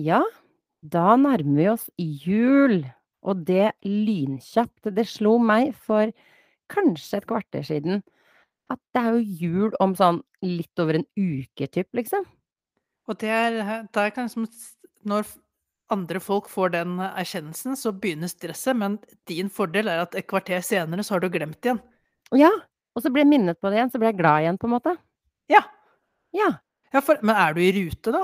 Ja, da nærmer vi oss jul, og det lynkjapt. Det slo meg for kanskje et kvarter siden at det er jo jul om sånn litt over en uke typ, liksom. Og det er det er kanskje når andre folk får den erkjennelsen, så begynner stresset, men din fordel er at et kvarter senere så har du glemt det igjen. Ja, og så blir jeg minnet på det igjen, så blir jeg glad igjen, på en måte. Ja. Ja. Ja, for men er du i rute, da?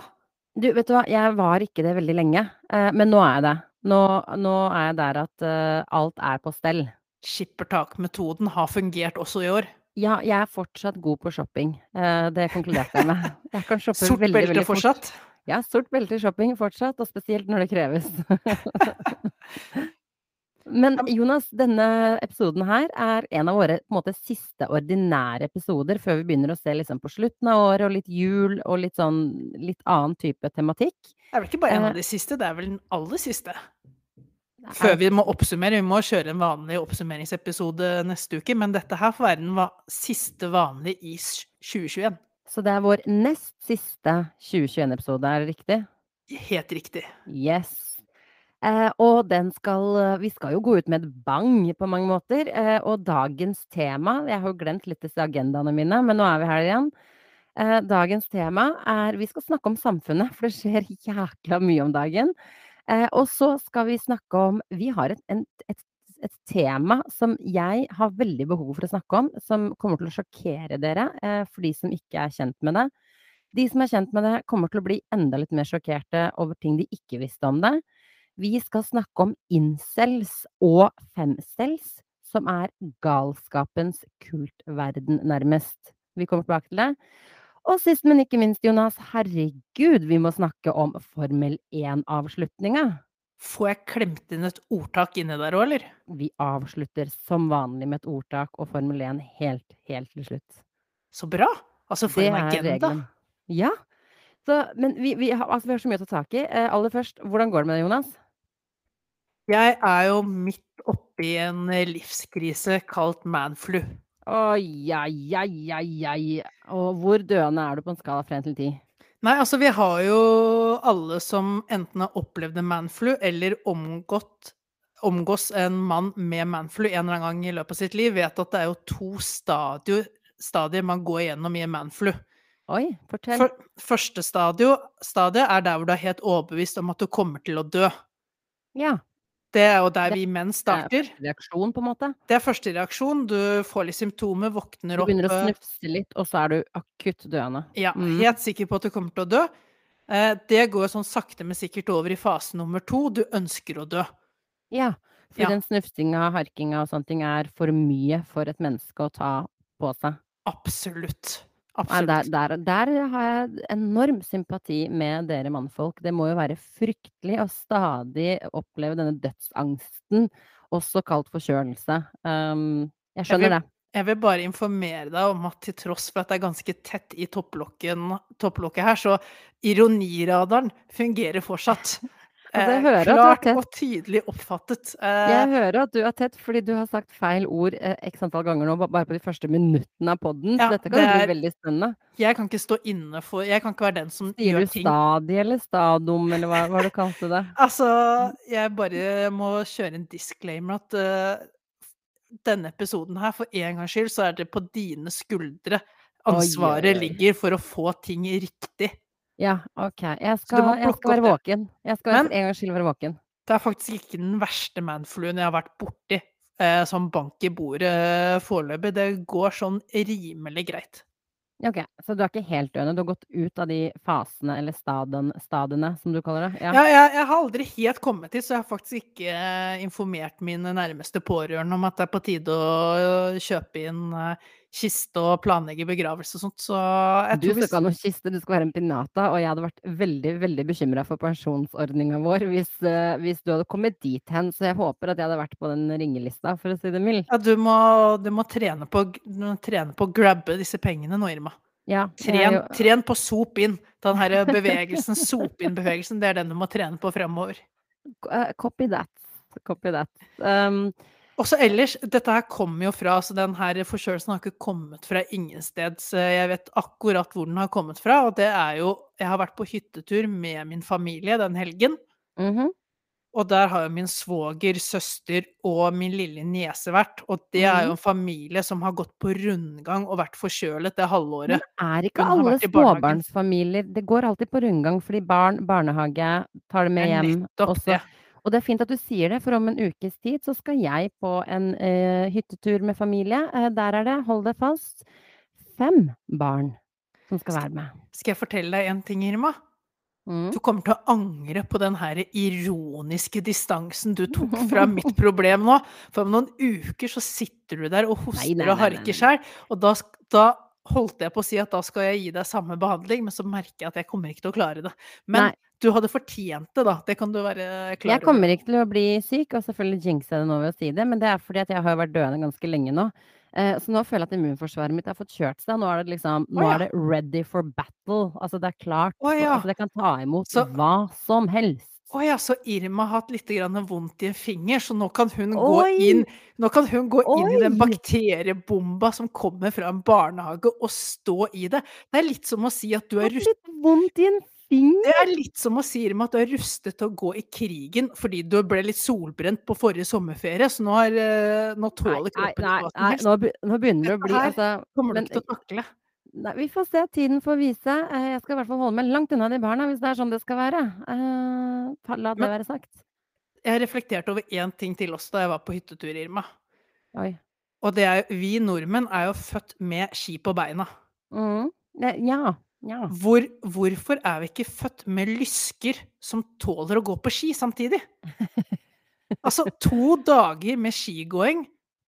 Du, vet du hva, jeg var ikke det veldig lenge, eh, men nå er jeg det. Nå nå er jeg der at, eh, alt er på stell. Skippertak-metoden har fungert også i år? Ja, jeg er fortsatt god på shopping. Eh, det konkluderte jeg med. Jeg kan shoppe Sort veldig, belte veldig fort. fortsatt? Ja, sort belte i shopping fortsatt, og spesielt når det kreves. Men Jonas, denne episoden her er en av våre, på måte, siste ordinære episoder før vi begynner å se liksom på slutten av året og litt jul og litt sånn litt annen type tematikk. Det er vel ikke bare en Eh av de siste, det er vel den aller siste? Før vi må oppsummere, vi må kjøre en vanlig oppsummeringsepisode neste uke, men dette her får være den siste vanlige i 2021. Så det er vår nest siste 2021-episode, er det riktig? Helt riktig. Yes. Eh, og den skal vi skal jo gå ut med et bang på mange måter, eh, og dagens tema jeg har jo glemt litt disse agendaene mine, men nå er vi her igjen. Eh, dagens tema er vi skal snakke om samfunnet, for det skjer jækla mye om dagen. Eh, og så skal vi snakke om vi har et en et et tema som jeg har veldig behov for å snakke om, som kommer til å sjokkere dere, eh, for de som ikke er kjent med det. De som er kjent med det, kommer til å bli enda litt mer sjokkerte over ting de ikke visste om det. Vi skal snakke om incels og femcels, som er galskapens kultverden, nærmest. Vi kommer tilbake til det. Og sist, men ikke minst, Jonas, herregud, vi må snakke om Formel 1-avslutninga. Får jeg klemt inn et ordtak inni der òg, eller? Vi avslutter som vanlig med et ordtak og Formel 1 helt, helt til slutt. Så bra! Altså, for Det en agenda. regelen. Ja. Så, men vi vi har altså, vi har så mye å ta tak i. Eh, aller først, hvordan går det med deg, Jonas? Jeg er jo midt oppi en livskrise kalt manflu. Oi, ai, ai, ai, ai. Og hvor døende er du på en skala fra 1 til 10? Nei, altså, vi har jo alle som enten har opplevd en manflu eller omgått omgås en mann med manflu en eller annen gang i løpet av sitt liv, vet at det er jo to stadier, stadier man går igjennom i en manflu. Oi, fortell. For, første stadiet er der hvor du er helt overbevist om at du kommer til å dø. Ja. Det er jo der vi menn er Det første reaksjon, på en måte? Det er første reaksjon. Du får litt symptomer, våkner opp Du begynner å eh snufse litt, og så er du akutt døende. Ja, Mm. helt sikker på at du kommer til å dø. Eh, det går sånn sakte, men sikkert over i fase nummer to. Du ønsker å dø. Ja, for Ja. den snufsinga, harkinga og sånne ting er for mye for et menneske å ta på seg. Absolutt. Nei, der der der har jeg enorm sympati med dere mannfolk. Det må jo være fryktelig å stadig oppleve denne dødsangsten, også kalt forkjølelse. Um, jeg Jeg skjønner vil det. jeg vil bare informere deg om at til tross for at det er ganske tett i topplokket her, så ironiradaren fungerer fortsatt. Altså, jeg Eh, du klart og tydelig oppfattet. Jeg Eh hører at du er tett, fordi du har sagt feil ord, eh, x antall ganger nå, bare på de første minuttene av podden, så Ja, dette kan det bli veldig spennende. Jeg kan ikke stå inne for Jeg kan ikke være den som Sier gjør du ting stadie eller stadum, eller hva hva du kalte det? Altså, jeg bare må kjøre en disclaimer at, uh, denne episoden her, for en gangs skyld, så er det på dine skuldre ansvaret oi. ligger for å få ting riktig. Ja, OK. Jeg skal jeg skal være våken. Jeg skal Men en gangs skyld være våken. det er faktisk ikke den verste manfluen jeg har vært borti, eh, som bank i bordet foreløpig. Det går sånn rimelig greit. OK, så du er ikke helt døende, du har gått ut av de fasene, eller staden stadiene, som du kaller det? Ja, Ja. jeg jeg har aldri helt kommet til, så jeg har faktisk ikke eh, informert mine nærmeste pårørende om at det er på tide å kjøpe inn, eh, kiste og planlegge begravelse og sånt, så jeg Du skal ikke ha noe kiste, du skal være en pinata, og jeg hadde vært veldig, veldig bekymra for pensjonsordninga vår hvis, eh, hvis du hadde kommet dit hen, så jeg håper at jeg hadde vært på den ringelista, for å si det mildt. Ja, du må du må trene på du må trene på å grabbe disse pengene nå, Irma. Ja, Tren tren på sop inn. Den her bevegelsen, sop inn-bevegelsen, det er den du må trene på fremover. Eh, copy that. Copy that. Um, Også ellers, dette her kommer jo fra altså den her forkjølelsen har ikke kommet fra ingensteds. Jeg vet akkurat hvor den har kommet fra, og det er jo Jeg har vært på hyttetur med min familie den helgen. Mhm. Og der har jo min svoger, søster og min lille niese vært, og det er jo Mhm. en familie som har gått på rundgang og vært forkjølet det halvåret Men er ikke alle småbarnsfamilier Det går alltid på rundgang fordi barn, barnehage, tar det med hjem, nettopp og så det. Og det er fint at du sier det, for om en ukes tid så skal jeg på en, eh, hyttetur med familie. Eh, der er det, hold deg fast, fem barn som skal være med. Skal jeg fortelle deg en ting, Irma? Mm. Du kommer til å angre på den her ironiske distansen du tok fra mitt problem nå. For om noen uker så sitter du der og hoster nei, og nei, nei, harker nei. sjæl, og da da holdt jeg på å si at da skal jeg gi deg samme behandling, men så merker jeg at jeg kommer ikke til å klare det. Men. Du hadde fortjent det, da. Det kan du være klar over. Jeg kommer ikke til å bli syk, og selvfølgelig jinxe det nå ved å si det, men det er fordi at jeg har vært døende ganske lenge nå. Eh, så nå føler jeg at immunforsvaret mitt har fått kjørt seg. Nå er det liksom Nå er det ready for battle. Altså, det er klart Å, ja. Altså, det kan ta imot Så- hva som helst. Å ja, så Irma har hatt litt grann vondt i en finger, så nå kan hun Oi! gå inn Nå kan hun gå inn i den bakteriebomba som kommer fra en barnehage, og stå i det. Det er litt som å si at du er rustet vondt i en finger. Det er litt som å si, Irma, at du er rustet til å gå i krigen fordi du ble litt solbrent på forrige sommerferie, så nå har eh, Nå tåler kroppen nei, nei, nei, nei, nå be nå begynner det å bli altså Kommer du ikke til å takle. Nei, vi får se. Tiden får vise. Eh, jeg skal i hvert fall holde meg langt unna de barna, hvis det er sånn det skal være. Eh, la det være sagt. Jeg reflekterte over én ting til også da jeg var på hyttetur, Irma. Oi. Og det er Vi nordmenn er jo født med ski på beina. Eh, ja. Ja. Hvor, hvorfor er vi ikke født med lysker som tåler å gå på ski samtidig? Altså, to dager med skigåing,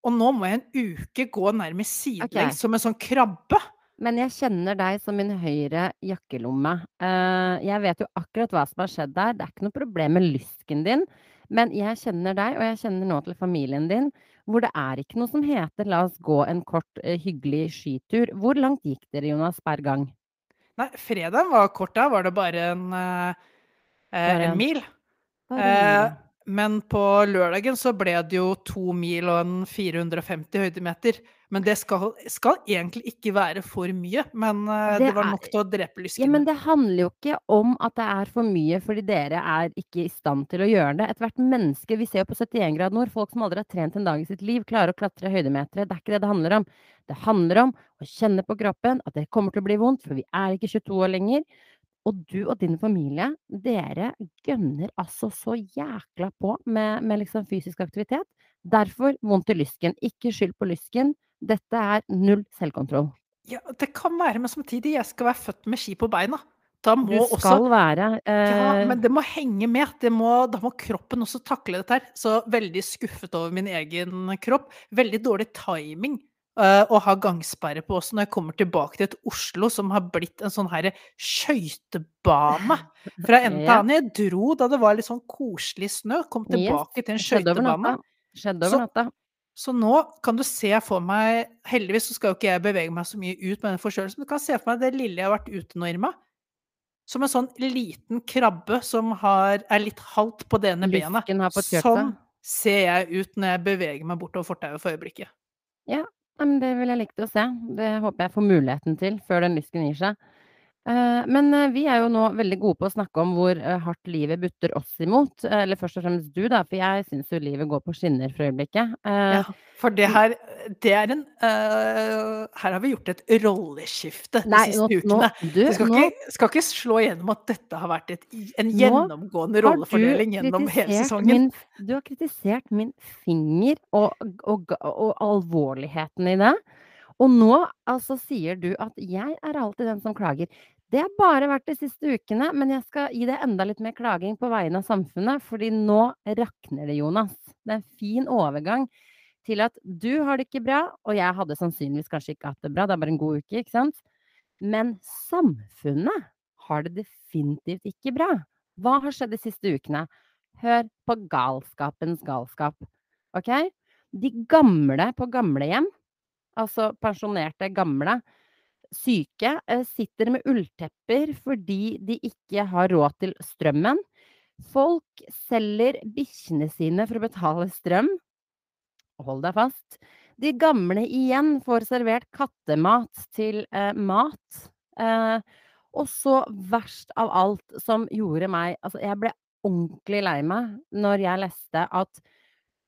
og nå må jeg en uke gå nærmest sidelengs okay. som en sånn krabbe. Men jeg kjenner deg som min høyre jakkelomme. Eh, jeg vet jo akkurat hva som har skjedd der. Det er ikke noe problem med lysken din. Men jeg kjenner deg, og jeg kjenner nå til familien din, hvor det er ikke noe som heter 'la oss gå en kort, eh, hyggelig skitur'. Hvor langt gikk dere, Jonas, per gang? Nei, fredagen var kort, da var det bare en, eh, en en- mil. Eh, men på lørdagen så ble det jo to mil og en 450 høydemeter. Men det skal, skal egentlig ikke være for mye. Men eh, Det det var er- nok til å drepe lysken. Ja, men det handler jo ikke om at det er for mye, fordi dere er ikke i stand til å gjøre det. Ethvert menneske Vi ser jo på 71 grad nord, folk som aldri har trent en dag i sitt liv, klarer å klatre høydemetere. Det er ikke det det handler om. Det handler om å kjenne på kroppen at det kommer til å bli vondt, for vi er ikke 22 år lenger. Og du og din familie, dere gønner altså så jækla på med, med liksom fysisk aktivitet. Derfor vondt i lysken. Ikke skyld på lysken. Dette er null selvkontroll. Ja, det kan være, men samtidig, jeg skal være født med ski på beina. Da må Du også skal være Ja, eh, men det må henge med. Det må, da må kroppen også takle dette her. Så veldig skuffet over min egen kropp. Veldig dårlig timing uh, å ha gangsperre på også når jeg kommer tilbake til et Oslo som har blitt en sånn herre skøytebane fra ende til annen. Jeg dro da det var litt sånn koselig snø, kom tilbake til en skøytebane. Skjedde over natta. Så nå kan du se for meg Heldigvis så skal jo ikke jeg bevege meg så mye ut med den forkjølelsen. Du kan se for meg det lille jeg har vært ute nå, Irma. Som en sånn liten krabbe som har, er litt halvt på det ene benet. Sånn ser jeg ut når jeg beveger meg bortover fortauet for øyeblikket. Ja, men det vil jeg like til å se. Det håper jeg får muligheten til før den lysken gir seg. Eh, men eh, vi er jo nå veldig gode på å snakke om hvor eh, hardt livet butter oss imot. Eller først og fremst du, da, for jeg syns jo livet går på skinner for øyeblikket. Ja, for det her det er en uh, Her har vi gjort et rolleskifte de Nei, siste nå, nå ukene. Du, skal, nå ikke, skal ikke slå igjennom at dette har vært et, en gjennomgående rollefordeling gjennom hele sesongen. min Du har kritisert min finger og, og, og, og alvorligheten i det. Og nå altså sier du at jeg er alltid den som klager. Det har bare vært de siste ukene, men jeg skal gi deg enda litt mer klaging på vegne av samfunnet, fordi nå rakner det, Jonas. Det er en fin overgang til at du har det ikke bra, og jeg hadde sannsynligvis kanskje ikke hatt det bra, det er bare en god uke, ikke sant? Men samfunnet har det definitivt ikke bra. Hva har skjedd de siste ukene? Hør på galskapens galskap, ok? De gamle på gamlehjem, altså pensjonerte gamle, syke, eh, sitter med ulltepper fordi de ikke har råd til strømmen. Folk selger bikkjene sine for å betale strøm. hold deg fast, de gamle igjen får servert kattemat til, eh, mat. Eh, og så verst av alt, som gjorde meg altså, jeg ble ordentlig lei meg når jeg leste at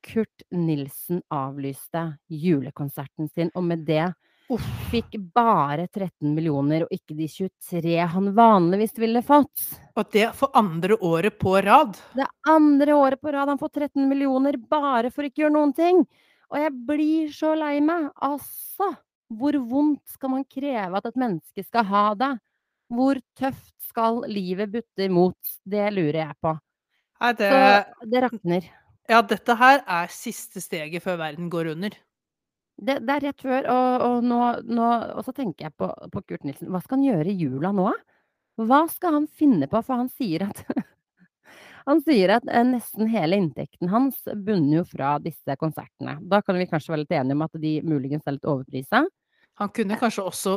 Kurt Nilsen avlyste julekonserten sin, og med det. Fikk bare 13 millioner og ikke de 23 han vanligvis ville fått. Og det for andre året på rad. Det andre året på rad han får 13 millioner bare for ikke å gjøre noen ting. Og jeg blir så lei meg. Altså, hvor vondt skal man kreve at et menneske skal ha det? Hvor tøft skal livet butte imot? Det lurer jeg på. Nei, det Så det rakner. Ja, dette her er siste steget før verden går under. Det, det er rett før, og, og nå, nå Og så tenker jeg på, på Kurt Nilsen. Hva skal han gjøre i jula nå. Hva skal han finne på? For han sier at Han sier at eh, nesten hele inntekten hans bunner jo fra disse konsertene. Da kan vi kanskje være litt enige om at de muligens er litt overprisa? Han kunne kanskje også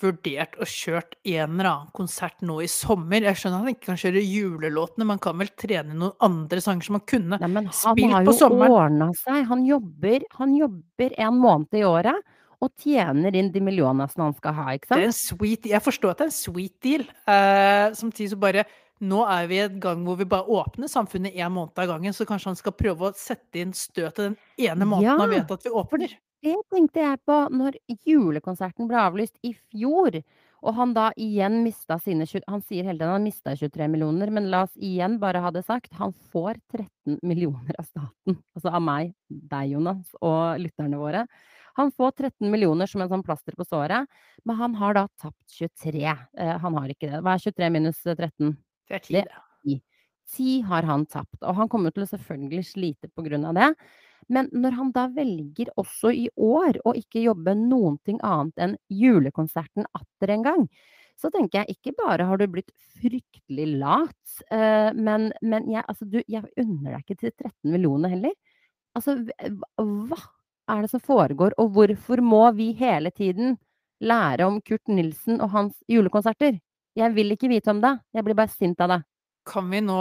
vurdert å kjørt en eller annen konsert nå i sommer. Jeg skjønner han ikke kan kjøre julelåtene, men han kan vel trene noen andre sanger som han kunne Nei, men han spilt har jo sommeren. ordna seg. Han jobber, han jobber en måned i året og tjener inn de millionene som han skal ha, ikke Det er sant? en sweet Jeg forstår at det er en sweet deal. Eh, samtidig så bare Nå er vi i en gang hvor vi bare åpner samfunnet én måned av gangen, så kanskje han skal prøve å sette inn støtet den ene måneden han vet at vi åpner. Det tenkte jeg på når julekonserten ble avlyst i fjor, og han da igjen mista sine tjue Han sier hele tiden han mista 23 millioner, men la oss igjen bare ha det sagt, han får 13 millioner av staten. Altså av meg, deg Jonas, og lytterne våre. Han får 13 millioner som en sånn plaster på såret, men han har da tapt 23. Eh, han har ikke det. Hva er 23 minus 13? Det er Det tid, det. ti. Ti har han tapt, og han kommer til å selvfølgelig slite på grunn av det. Men når han da velger også i år å ikke jobbe noen ting annet enn julekonserten atter en gang, så tenker jeg ikke bare har du blitt fryktelig lat, eh, men, men jeg, altså du, jeg unner deg ikke til 13 millioner heller. Altså, hva er det som foregår, og hvorfor må vi hele tiden lære om Kurt Nilsen og hans julekonserter? Jeg vil ikke vite om det. Jeg blir bare sint av det. Kan vi nå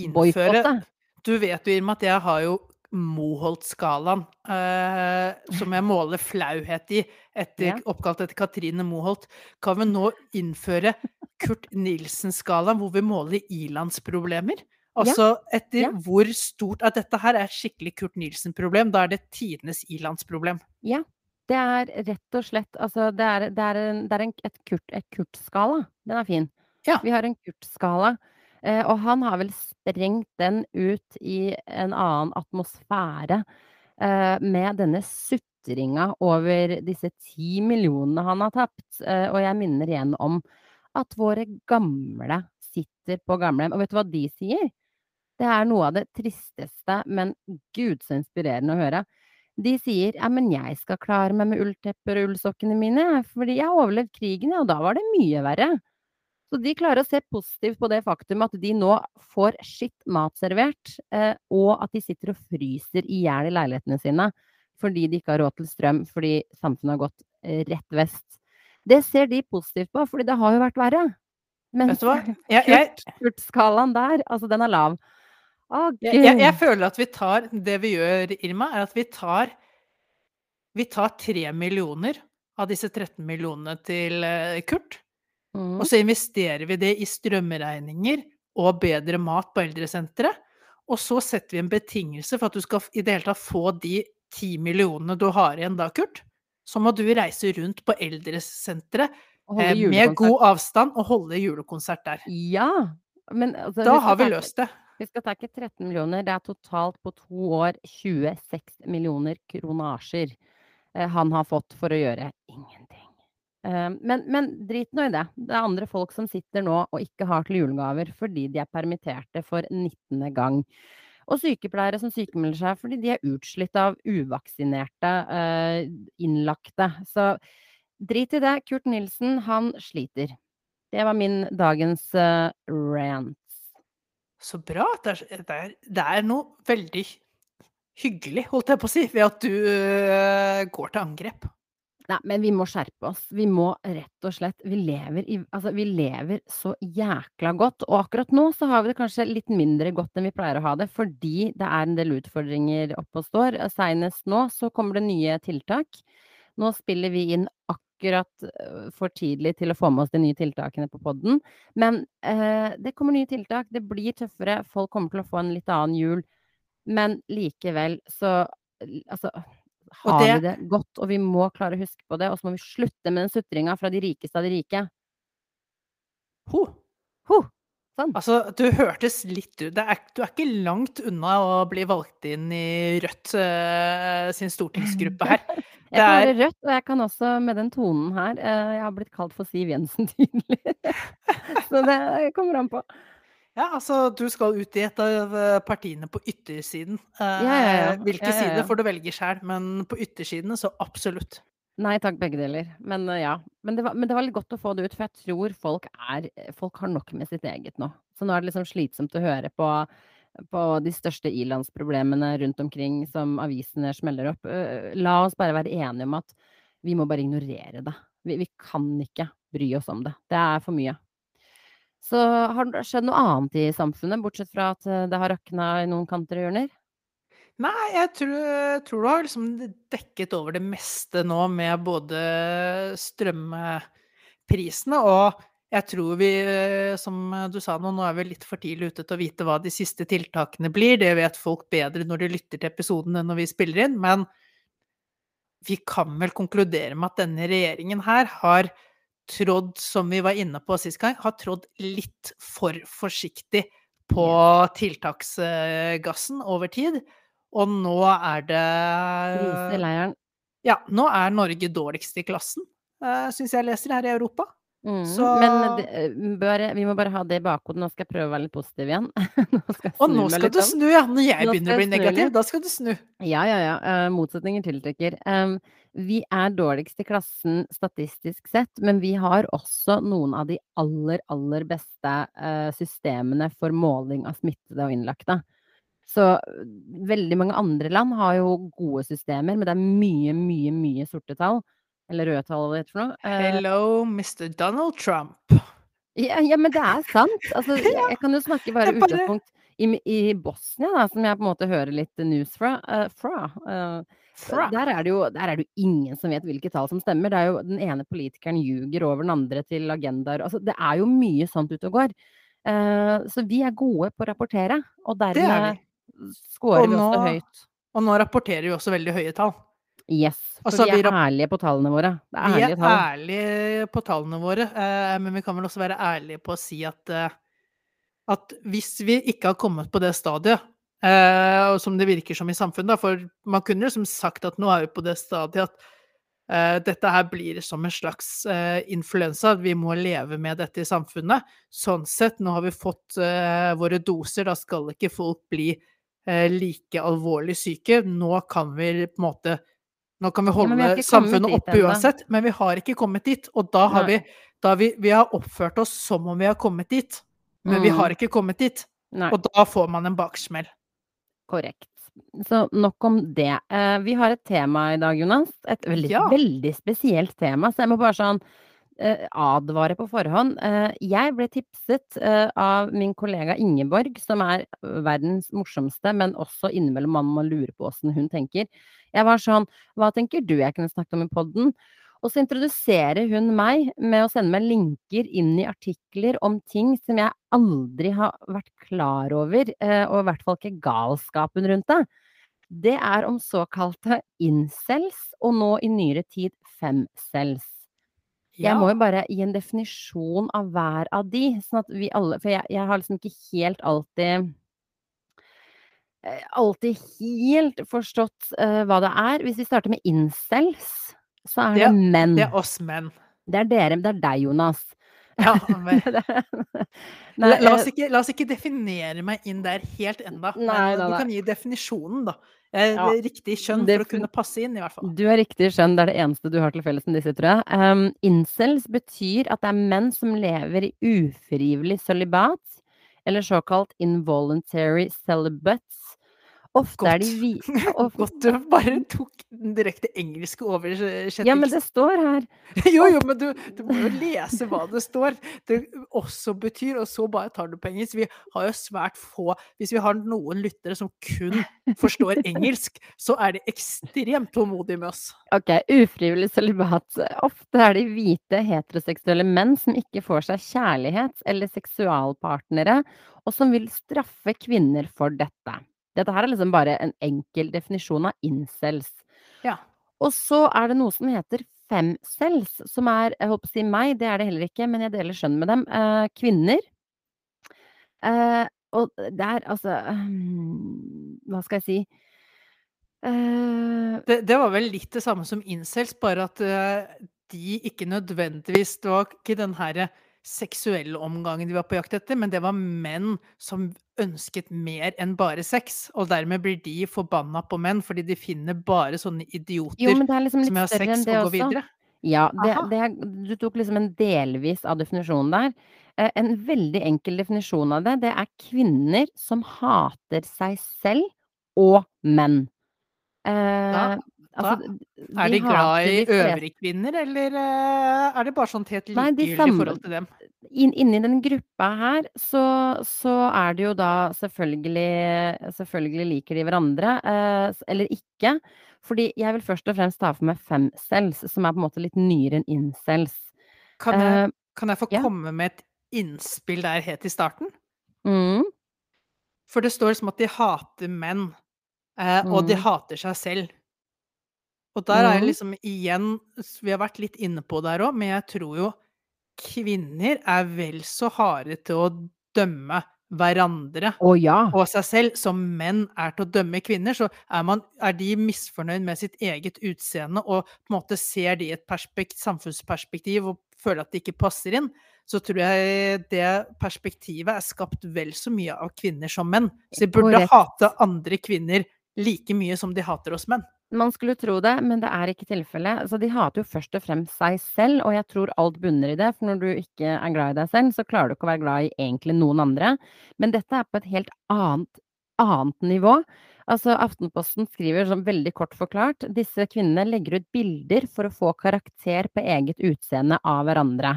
innføre. Du vet jo, Irma, at jeg har jo Moholt-skalaen, eh, som jeg måler flauhet i, etter, Ja. oppkalt etter Katrine Moholt. Kan vi nå innføre Kurt Nilsen-skalaen, hvor vi måler ilandsproblemer? Altså etter Ja. hvor stort At dette her er et skikkelig Kurt Nilsen-problem. Da er det tidenes ilandsproblem. Ja, det er rett og slett altså det er, det er, en, det er en, et Kurt, et Kurt-skala. Den er fin. Ja. Vi har en Kurt-skala. Eh, og han har vel sprengt den ut i en annen atmosfære eh, med denne sutringa over disse ti millionene han har tapt. Eh, og jeg minner igjen om at våre gamle sitter på gamlehjem. Og vet du hva de sier? Det er noe av det tristeste, men gud så inspirerende å høre. De sier ja, men jeg skal klare meg med ulltepper og ullsokkene mine, fordi jeg har overlevd krigen, ja, og da var det mye verre. Så de klarer å se positivt på det faktum at de nå får skitt mat servert, eh, og at de sitter og fryser i hjel i leilighetene sine fordi de ikke har råd til strøm, fordi samfunnet har gått eh, rett vest. Det ser de positivt på, fordi det har jo vært verre. Men Kurt-skalaen der, altså den er lav. Å, jeg, jeg, jeg føler at vi tar Det vi gjør, Irma, er at vi tar Vi tar tre millioner av disse 13 millionene til eh, Kurt. Mm. Og så investerer vi det i strømregninger og bedre mat på eldresenteret. Og så setter vi en betingelse for at du skal i det hele tatt få de ti millionene du har igjen da, Kurt. Så må du reise rundt på eldresenteret eh, med god avstand og holde julekonsert der. Ja, men altså Da har vi løst det. Vi skal ta ikke 13 millioner, det er totalt på to år 26 millioner kronasjer eh, han har fått for å gjøre ingenting. Eh, men, men drit nå i det. Det er andre folk som sitter nå og ikke har til julegaver fordi de er permitterte for 19. gang. Og sykepleiere som sykemelder seg fordi de er utslitt av uvaksinerte eh, innlagte. Så drit i det. Kurt Nilsen, han sliter. Det var min dagens eh, rant. Så bra. Det er, det er, noe veldig hyggelig, holdt jeg på å si, ved at du går til angrep. Nei, men vi må skjerpe oss. Vi må rett og slett Vi lever i Altså, vi lever så jækla godt, og akkurat nå så har vi det kanskje litt mindre godt enn vi pleier å ha det, fordi det er en del utfordringer oppe og står. Seinest nå så kommer det nye tiltak. Nå spiller vi inn akkurat øh, for tidlig til å få med oss de nye tiltakene på podden, men eh, det kommer nye tiltak. Det blir tøffere. Folk kommer til å få en litt annen jul. Men likevel så Altså har det, vi det godt, og vi må klare å huske på det. Og så må vi slutte med den sutringa fra de rikeste av de rike. Ho. Ho. Sånn. Altså, du hørtes litt ut Du er ikke langt unna å bli valgt inn i Rødt uh, sin stortingsgruppe her. jeg kan være Rødt, og jeg kan også med den tonen her uh, Jeg har blitt kalt for Siv Jensen tidligere. Så det kommer an på. Ja, altså du skal ut i et av eh, partiene på yttersiden. Ja, ja, ja. Hvilke Ja, ja, ja. sider får du velge sjøl, men på yttersidene så absolutt. Nei takk, begge deler. Men uh, ja. Men det, var, men det var litt godt å få det ut, for jeg tror folk er Folk har nok med sitt eget nå. Så nå er det liksom slitsomt å høre på, på de største ilandsproblemene rundt omkring som avisene smeller opp. La oss bare være enige om at vi må bare ignorere det. Vi, vi kan ikke bry oss om det. Det er for mye. Så har det skjedd noe annet i samfunnet, bortsett fra at uh, det har rakna i noen kanter og hjørner? Nei, jeg tror, tror du har liksom dekket over det meste nå med både strømprisene og jeg tror vi, eh, som du sa nå, nå er vi litt for tidlig ute til å vite hva de siste tiltakene blir. Det vet folk bedre når de lytter til episoden enn når vi spiller inn. Men vi kan vel konkludere med at denne regjeringen her har trådd, som vi var inne på sist gang, har trådd litt for forsiktig på tiltaksgassen over tid. Og nå er det Kriseleiren. Ja, nå er Norge dårligst i klassen, uh, syns jeg leser her i Europa. Mm, Så Men det, eh, bare, vi må bare ha det i bakhodet. Nå skal jeg prøve å være litt positiv igjen. nå Og nå skal du snu, ja. Når jeg Nå begynner å bli negativ, da skal du snu. Ja, ja, ja. eh, motsetninger tiltrekker. Um, vi er dårligst i klassen statistisk sett, men vi har også noen av de aller, aller beste eh, systemene for måling av smittede og innlagte. Så eh, veldig mange andre land har jo gode systemer, men det er mye, mye, mye sorte tall. Eller røde tall, hva det heter for noe. Eh, Hello, Mr. Donald Trump. ja, ja, men det er sant. Altså, jeg, kan jo snakke bare utgangspunkt i, i Bosnia, da, som jeg på en måte hører litt news fra. Uh, fra Fra. Der er, det jo, der er det jo ingen som vet hvilke tall som stemmer. Det er jo Den ene politikeren ljuger over den andre til agendaer. Altså, det er jo mye sånt ute og går. Uh, så vi er gode på å rapportere, og er dermed scorer Og vi også nå- høyt. Og nå rapporterer vi også veldig høye tall. Yes. For Altså, vi er ærlige på tallene våre. Det er Vi er tall. ærlige på tallene våre, uh, men vi kan vel også være ærlige på å si at, uh, at hvis vi ikke har kommet på det stadiet, og som det virker som i samfunnet, da, for man kunne liksom sagt at nå er vi på det stadiet at eh, dette her blir som en slags eh, influensa, vi må leve med dette i samfunnet. Sånn sett, nå har vi fått våre doser, da skal ikke folk bli like alvorlig syke. Nå kan vi på en måte nå kan vi holde vi samfunnet oppe uansett, men vi har ikke kommet dit. Og da har Nei. vi, da vi, vi har oppført oss som om vi har kommet dit, men vi Mm. har ikke kommet dit. Nei. Og da får man en baksmell. Korrekt. Så nok om det. Eh, vi har et tema i dag, Jonas. Et veldig, Ja. veldig spesielt tema, så jeg må bare sånn eh, advare på forhånd. Eh, jeg ble tipset av min kollega Ingeborg, som er verdens morsomste, men også innimellom man må lure på åssen hun tenker. Jeg var sånn Hva tenker du jeg kunne snakket om i podden? Og så introduserer hun meg med å sende meg linker inn i artikler om ting som jeg aldri har vært klar over, eh, og i hvert fall ikke galskapen rundt det. Det er om såkalte incels, og nå i nyere tid femcells. Jeg må jo bare gi en definisjon av hver av de, sånn at vi alle For jeg, jeg har liksom ikke helt alltid eh, Alltid helt forstått uh, hva det er. Hvis vi starter med incels, så er det, Det- menn. Det er oss menn. Det er dere, det er deg, Jonas. Ja, men Nei, la, la, eh, oss ikke, la oss ikke definere meg inn der helt nei, du kan gi definisjonen, da. Ja. Riktig kjønn for å kunne passe inn, i hvert fall. Du er riktig skjønn, det er det eneste du har til felles med disse, tror jeg. Um, incels betyr at det er menn som lever i ufrivillig sølibat, eller såkalt involuntary celibates. Ofte er de hvite vi Godt du bare tok den direkte engelske Ja, men det står her. Jo, jo, men du du må jo lese hva det står. Det også betyr, og så bare tar du på engelsk. Vi har jo svært få Hvis vi har noen lyttere som kun forstår engelsk, så er de ekstremt tålmodige med oss. Ok, ufrivillig sølibat. Ofte er de hvite, heteroseksuelle menn som ikke får seg kjærlighet eller seksualpartnere, og som vil straffe kvinner for dette. Dette her er liksom bare en enkel definisjon av incels. Ja. Og så er det noe som heter femcels, som er Jeg på å si meg, det er det heller ikke, men jeg deler skjønn med dem. Eh, kvinner. Eh, og det er altså Hva skal jeg si? Eh Det det var vel litt det samme som incels, bare at, uh, de ikke nødvendigvis Det var ikke den herre seksuelle omgangen de var på jakt etter, men det var menn som ønsket mer enn bare sex. Og dermed blir de forbanna på menn, fordi de finner bare sånne idioter jo, liksom som litt vil ha større enn sex og går videre. Ja, det det Du tok liksom en delvis av definisjonen der. Eh, en veldig enkel definisjon av det, det er kvinner som hater seg selv og menn. Da Eh, da altså, er de glad i øvrige kvinner, eller, eh, er det bare sånn helt likegyldig i forhold til dem? Inn inni den gruppa her, så så er det jo da selvfølgelig selvfølgelig liker de hverandre, eh, eller ikke. Fordi jeg vil først og fremst ta for meg femcels, som er på en måte litt nyere enn incels. Kan Eh jeg kan jeg få ja. komme med et innspill der helt i starten? Mm. For det står liksom at de hater menn, eh, og de Mhm. hater seg selv. Og der er jeg Mhm. liksom igjen vi har vært litt inne på det her òg, men jeg tror jo kvinner er vel så harde til å dømme hverandre oh, ja! og seg selv som menn er til å dømme kvinner. Så er man er de misfornøyd med sitt eget utseende og på en måte ser de i et perspekt samfunnsperspektiv og føler at de ikke passer inn, så tror jeg det perspektivet er skapt vel så mye av kvinner som menn. Så de burde hate andre kvinner like mye som de hater oss menn. Man skulle tro det, men det er ikke tilfellet. Så de hater jo først og fremst seg selv, og jeg tror alt bunner i det. For når du ikke er glad i deg selv, så klarer du ikke å være glad i egentlig noen andre. Men dette er på et helt annet annet nivå. Altså, Aftenposten skriver som veldig kort forklart disse kvinnene legger ut bilder for å få karakter på eget utseende av hverandre.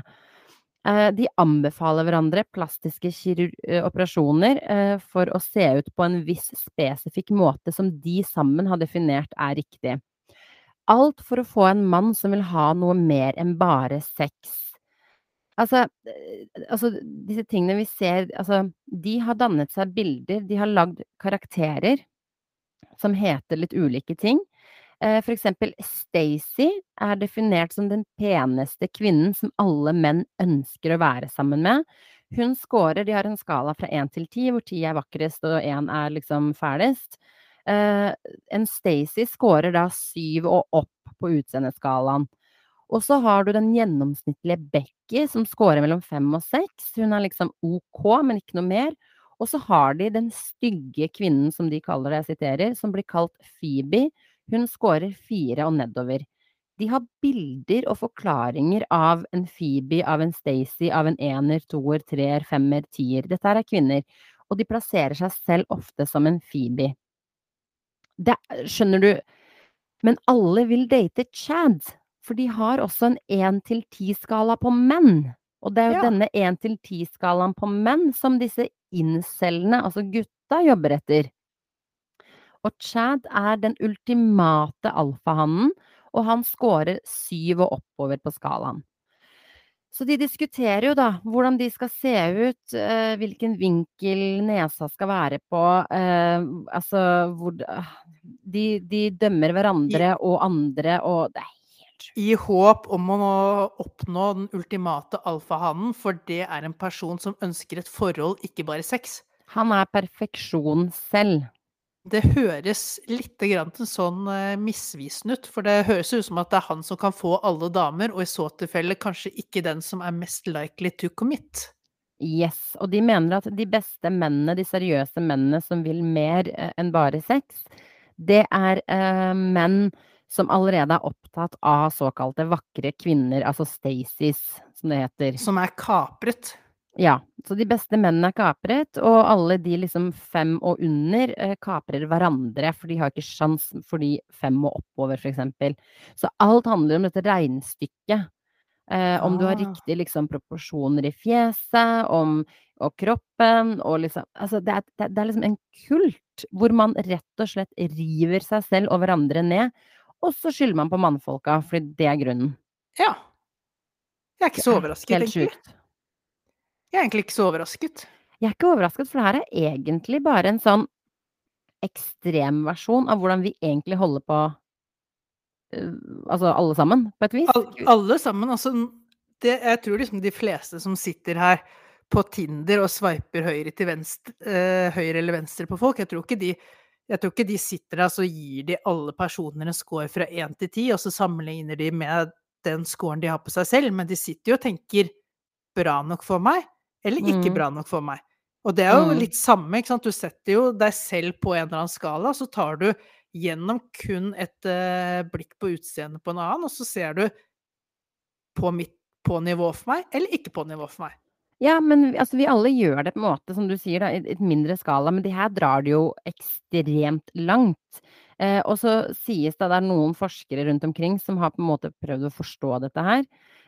Eh, de anbefaler hverandre plastiske eh, operasjoner, eh, for å se ut på en viss spesifikk måte som de sammen har definert er riktig. Alt for å få en mann som vil ha noe mer enn bare sex. Altså, altså disse tingene vi ser altså, de har dannet seg bilder, de har lagd karakterer som heter litt ulike ting. Eh, for eksempel Stacey er definert som den peneste kvinnen som alle menn ønsker å være sammen med. Hun scorer de har en skala fra 1 til 10, hvor 10 er vakrest og 1 er liksom fælest. Eh, en Stacey scorer da 7 og opp på utseendeskalaen. Og så har du den gjennomsnittlige Becky som scorer mellom 5 og 6. Hun er liksom OK, men ikke noe mer. Og så har de den stygge kvinnen, som de kaller det, jeg siterer, som blir kalt Phoebe. Hun scorer fire og nedover. De har bilder og forklaringer av en Phoebe, av en Stacey, av en ener, toer, treer, femmer, tier. Dette er kvinner. Og de plasserer seg selv ofte som en Phoebe. Det skjønner du? Men alle vil date Chad, for de har også en 1 til 10-skala på menn. Og det er jo Ja. denne 1 til 10-skalaen på menn som disse incellene, altså gutta, jobber etter. Og Chad er den ultimate alfahannen, og han scorer syv og oppover på skalaen. Så de diskuterer jo da hvordan de skal se ut, eh, hvilken vinkel nesa skal være på, eh, altså hvor de de dømmer hverandre og andre, og det er helt. I håp om å oppnå den ultimate alfahannen, for det er en person som ønsker et forhold, ikke bare sex. Han er perfeksjon selv. Det høres litt grann sånn, eh, misvisende ut, for det høres ut som at det er han som kan få alle damer, og i så tilfelle kanskje ikke den som er mest likely to commit. Yes, og de mener at de beste mennene, de seriøse mennene som vil mer, eh, enn bare sex, det er, eh, menn som allerede er opptatt av såkalte vakre kvinner, altså Staceys, som det heter. Som er kapret. Ja. Så de beste mennene er kapret, og alle de liksom fem og under, eh, kaprer hverandre, for de har ikke sjans for de fem og oppover, eksempel. Så alt handler om dette regnestykket. Eh, om du har riktige riktig liksom proporsjoner i fjeset, om og kroppen og liksom Altså, det er det er liksom en kult hvor man rett og slett river seg selv og hverandre ned, og så skylder man på mannfolka, fordi det er grunnen. Ja. Jeg er ikke så overrasket, egentlig. helt sjukt. Jeg er egentlig ikke så overrasket. Jeg er ikke overrasket, for det her er egentlig bare en sånn ekstremversjon av hvordan vi egentlig holder på øh, altså alle sammen, på et vis. Al alle sammen, altså det jeg tror liksom de fleste som sitter her på Tinder og sveiper høyre til venstre eh, høyre eller venstre på folk, jeg tror ikke de jeg tror ikke de sitter der, så gir de alle personer en score fra 1 til 10, og så sammenligner de med den scoren de har på seg selv, men de sitter jo og tenker 'bra nok for meg', eller 'ikke Mm. bra nok for meg'. Og det er jo Mm. litt samme, ikke sant, du setter jo deg selv på en eller annen skala, så tar du gjennom kun et, eh, blikk på utseendet på en annen, og så ser du på mitt på nivå for meg, eller ikke på nivå for meg. Ja, men altså vi alle gjør det på en måte, som du sier da, i et mindre skala, men de her drar det jo ekstremt langt. Eh, og så sies det at det er noen forskere rundt omkring som har på en måte prøvd å forstå dette her.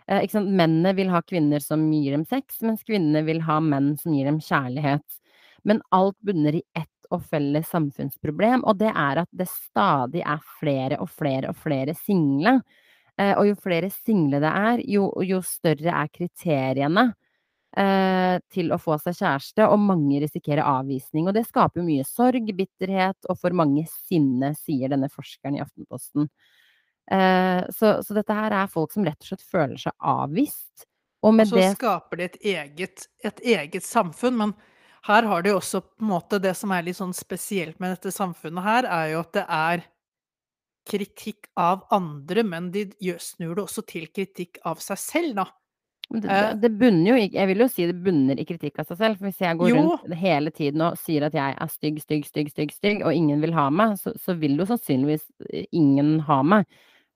Eh, mennene vil ha kvinner som gir dem sex, mens kvinnene vil ha menn som gir dem kjærlighet. Men alt bunner i ett og felles samfunnsproblem, og det er at det stadig er flere og flere og flere single. Eh, og jo flere single det er, jo jo større er kriteriene, eh, til å få seg kjæreste, og mange risikerer avvisning. Og det skaper mye sorg, bitterhet og for mange sinne, sier denne forskeren i Aftenposten. Eh, så så dette her er folk som rett og slett føler seg avvist, og Og så det skaper de et eget et eget samfunn, men her har de også på en måte det som er litt sånn spesielt med dette samfunnet her, er jo at det er kritikk av andre, men de snur det også til kritikk av seg selv, da. det det Eh bunner jo i Jeg vil jo si det bunner i kritikk av seg selv, for hvis jeg går Jo. rundt hele tiden og sier at jeg er stygg, stygg, stygg, stygg, stygg, og ingen vil ha meg, så så vil jo sannsynligvis ingen ha meg.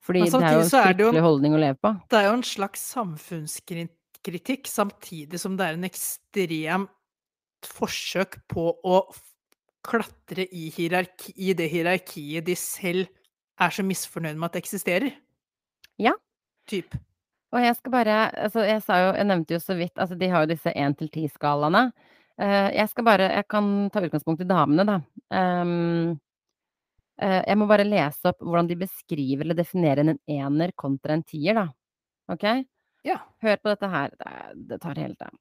Fordi det er jo en fryktelig holdning å leve på. Det er jo en slags samfunnskritikk, samtidig som det er en ekstremt forsøk på å klatre i hierarki i det hierarkiet de selv er så misfornøyd med at det eksisterer. Ja. Typ. Og jeg skal bare altså jeg sa jo jeg nevnte jo så vidt altså de har jo disse 1 til 10-skalaene. Eh, jeg skal bare jeg kan ta utgangspunkt i damene, da. Ehm, eh, jeg må bare lese opp hvordan de beskriver eller definerer en ener kontra en tier, da. Ok? Ja. Hør på dette her. Det tar helt av.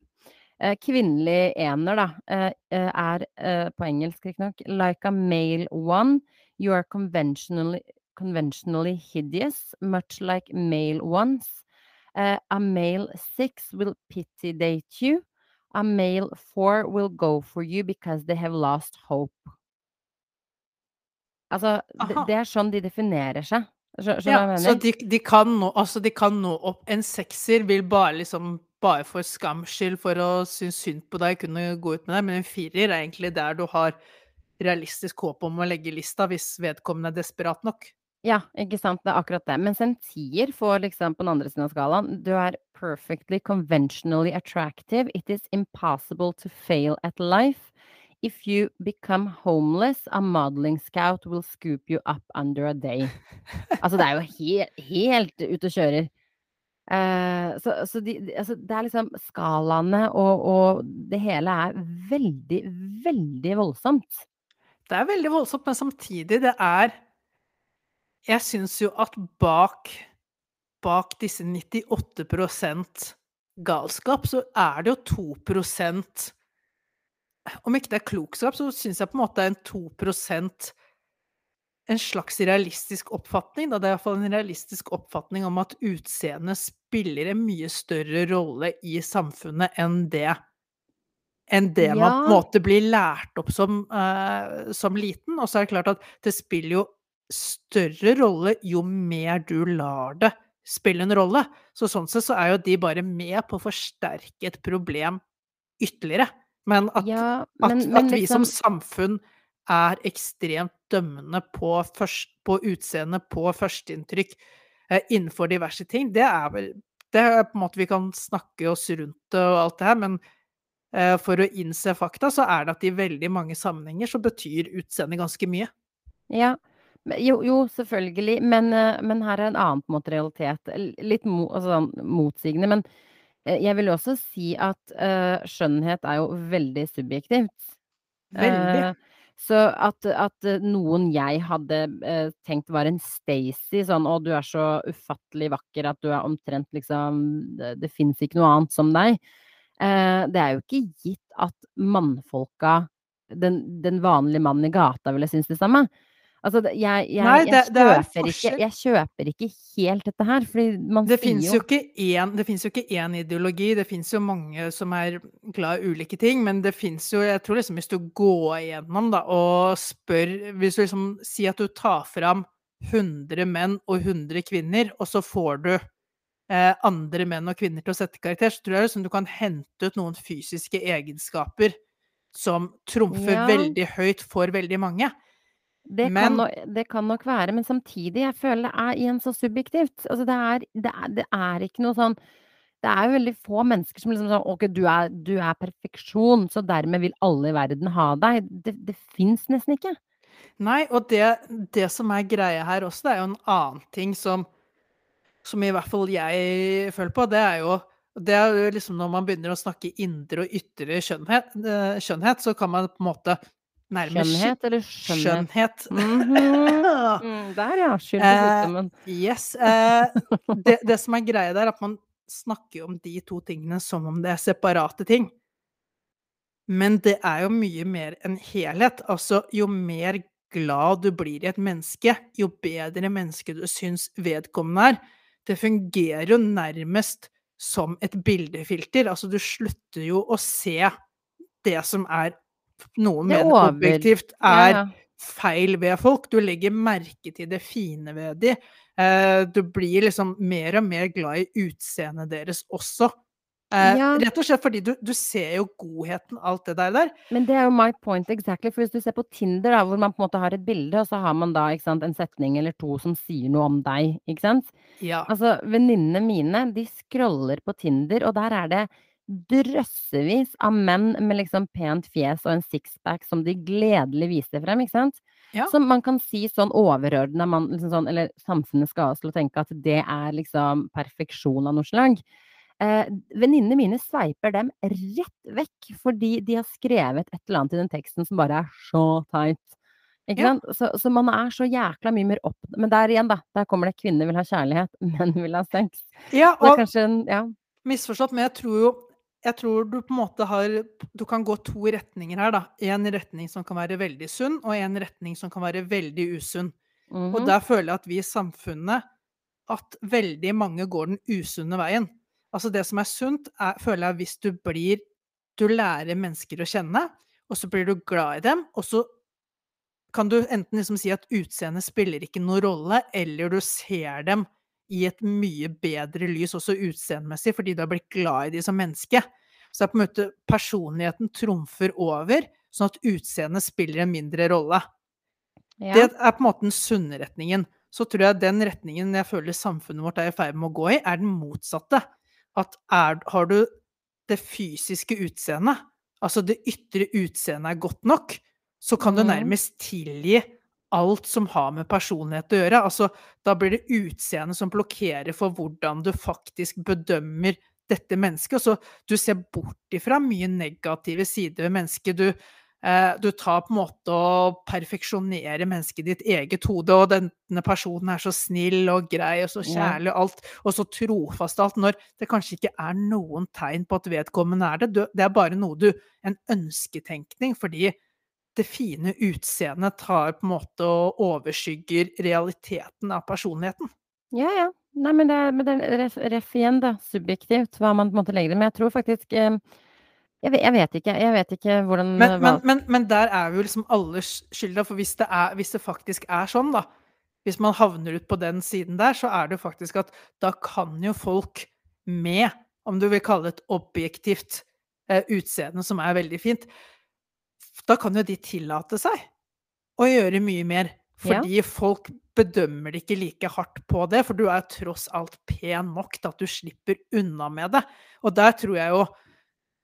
Eh, kvinnelig ener, da, eh, eh, er, eh, på engelsk riktignok, like a male one, you are conventionally conventionally hideous, much like male ones. Eh, a male six will pity date you. A male four will go for you because they have lost hope. Altså, det det er sånn de definerer seg. Skjønner du Ja, så de de kan nå altså de kan nå opp En sekser vil bare liksom bare for skams skyld, for å synes synd på deg, kunne gå ut med deg, men en firer er egentlig der du har realistisk håp om å legge lista, hvis vedkommende er desperat nok. Ja, ikke sant, det er akkurat det. Mens en tier får liksom på den andre siden av skalaen, du er perfectly conventionally attractive, it is impossible to fail at life. If you become homeless, a modeling scout will scoop you up under a day. Altså, det er jo helt, helt ute og kjører. Uh, så så de de altså, det er liksom skalaene og og det hele er veldig, veldig voldsomt. Det er veldig voldsomt, men samtidig, det er Jeg syns jo at bak bak disse 98% galskap, så er det jo 2 Om ikke det er klokskap, så syns jeg på en måte er en 2% en slags realistisk oppfatning, da. Det er iallfall en realistisk oppfatning om at utseendet spiller en mye større rolle i samfunnet enn det enn det man på en måte blir lært opp som, uh, som liten. Og så er det klart at det spiller jo større rolle jo mer du lar det spille en rolle. Så sånn sett så er jo de bare med på å forsterke et problem ytterligere. Men at Ja, at men men at vi som liksom samfunn er ekstremt dømmende på først på utseende, på førsteinntrykk, eh, innenfor diverse ting, det er vel det er på en måte vi kan snakke oss rundt det og alt det her, men eh, for å innse fakta, så er det at i veldig mange sammenhenger så betyr utseendet ganske mye. Ja. Jo, jo, selvfølgelig, men, eh, men her er en annen på en måte realitet. Litt mo altså sånn motsigende, men, eh, jeg vil også si at, uh, skjønnhet er jo veldig subjektivt. Veldig. Uh, så at at noen jeg hadde, uh, tenkt var en Stacey, sånn 'Å, du er så ufattelig vakker at du er omtrent liksom Det det fins ikke noe annet som deg', eh, det er jo ikke gitt at mannfolka, den den vanlige mannen i gata ville synes det samme. Altså jeg, jeg Nei, det, jeg er kjøper ikke jeg kjøper ikke helt dette her, Det sier fins jo ikke én ideologi, det fins jo mange som er glad i ulike ting, men det fins jo jeg tror liksom hvis du går igjennom, da, og spør Hvis du liksom Si at du tar fram 100 menn og 100 kvinner, og så får du, eh, andre menn og kvinner til å sette karakter, så tror jeg liksom du kan hente ut noen fysiske egenskaper som trumfer Ja. veldig høyt for veldig mange. Det kan nok, det kan nok være, men samtidig, jeg føler det er igjen så subjektivt. Altså det er det er det er ikke noe sånn Det er jo veldig få mennesker som liksom sånn OK, du er du er perfeksjon, så dermed vil alle i verden ha deg. Det det fins nesten ikke. Nei, og det det som er greia her også, det er jo en annen ting som som i hvert fall jeg føler på, det er jo det er jo liksom når man begynner å snakke indre og ytre skjønnhet eh, skjønnhet, så kan man på en måte Skjønnhet eller skjønnhet? skjønnhet Mhm. Mm, der ja, skyld på Eh, sykdommen. yes. Eh, det det som er greia der, er at man snakker om de to tingene som om det er separate ting. Men det er jo mye mer en helhet. Altså, jo mer glad du blir i et menneske, jo bedre menneske du syns vedkommende er. Det fungerer jo nærmest som et bildefilter. Altså, du slutter jo å se det som er noen mener objektivt er ja. feil ved folk. Du legger merke til det fine ved de. Eh, du blir liksom mer og mer glad i utseendet deres også. Eh, Ja. rett og slett fordi du du ser jo godheten, alt det der der. Men det er jo my point exactly, for hvis du ser på Tinder da, hvor man på en måte har et bilde, og så har man da, sant, en setning eller to som sier noe om deg, ikke sant? Ja. Altså, venninnene mine, de scroller på Tinder, og der er det drøssevis av menn med liksom pent fjes og en sixpack som de gledelig viser frem, ikke sant? Ja. Som man kan si sånn overordna man liksom sånn eller samfunnet skal ha oss til å tenke at det er liksom perfeksjon av noe slag. Eh, venninnene mine sveiper dem rett vekk, fordi de har skrevet et eller annet i den teksten som bare er så teit. Ikke Ja. sant? Så så man er så jækla mye mer opp men der igjen, da, der kommer det kvinner vil ha kjærlighet, menn vil ha sex. Ja, og kanskje ja. misforstått, men jeg tror jo jeg tror du på en måte har Du kan gå to retninger her, da. En retning som kan være veldig sunn, og en retning som kan være veldig usunn. Og Mhm. der føler jeg at vi i samfunnet at veldig mange går den usunne veien. Altså det som er sunt, er, føler jeg hvis du blir Du lærer mennesker å kjenne, og så blir du glad i dem, og så kan du enten liksom si at utseendet spiller ikke noen rolle, eller du ser dem i et mye bedre lys også utseendemessig, fordi du har blitt glad i de som menneske. Så er på en måte personligheten trumfer over, sånn at utseendet spiller en mindre rolle. Ja. Det er på en måte den sunne retningen. Så tror jeg den retningen jeg føler samfunnet vårt er i ferd med å gå i, er den motsatte. At er, har du det fysiske utseendet, altså det ytre utseendet er godt nok, så kan du Mhm. nærmest tilgi alt som har med personlighet å gjøre. Altså, da blir det utseendet som blokkerer for hvordan du faktisk bedømmer dette mennesket. Og så du ser bort ifra mye negative sider ved mennesket. Du, eh, du tar på en måte og perfeksjonerer mennesket i ditt eget hode, og denne personen er så snill og grei og så kjærlig og alt, og så trofast alt, når det kanskje ikke er noen tegn på at vedkommende er det. Det er bare noe du En ønsketenkning, fordi det fine utseendet tar på en måte og overskygger realiteten av personligheten. Ja, ja. Nei, men det men det er ref ref igjen, da, subjektivt hva man på en måte legger i det. Men jeg tror faktisk eh, jeg jeg vet ikke. Jeg vet ikke hvordan Men, hva men, men, men der er vi jo liksom alle sk- skylda, for hvis det, er, hvis det faktisk er sånn, da Hvis man havner ut på den siden der, så er det jo faktisk at da kan jo folk med, om du vil kalle det et objektivt eh, utseende som er veldig fint, da kan jo de tillate seg å gjøre mye mer. Ja. Fordi folk bedømmer det ikke like hardt på det, for du er tross alt pen nok til at du slipper unna med det. Og der tror jeg jo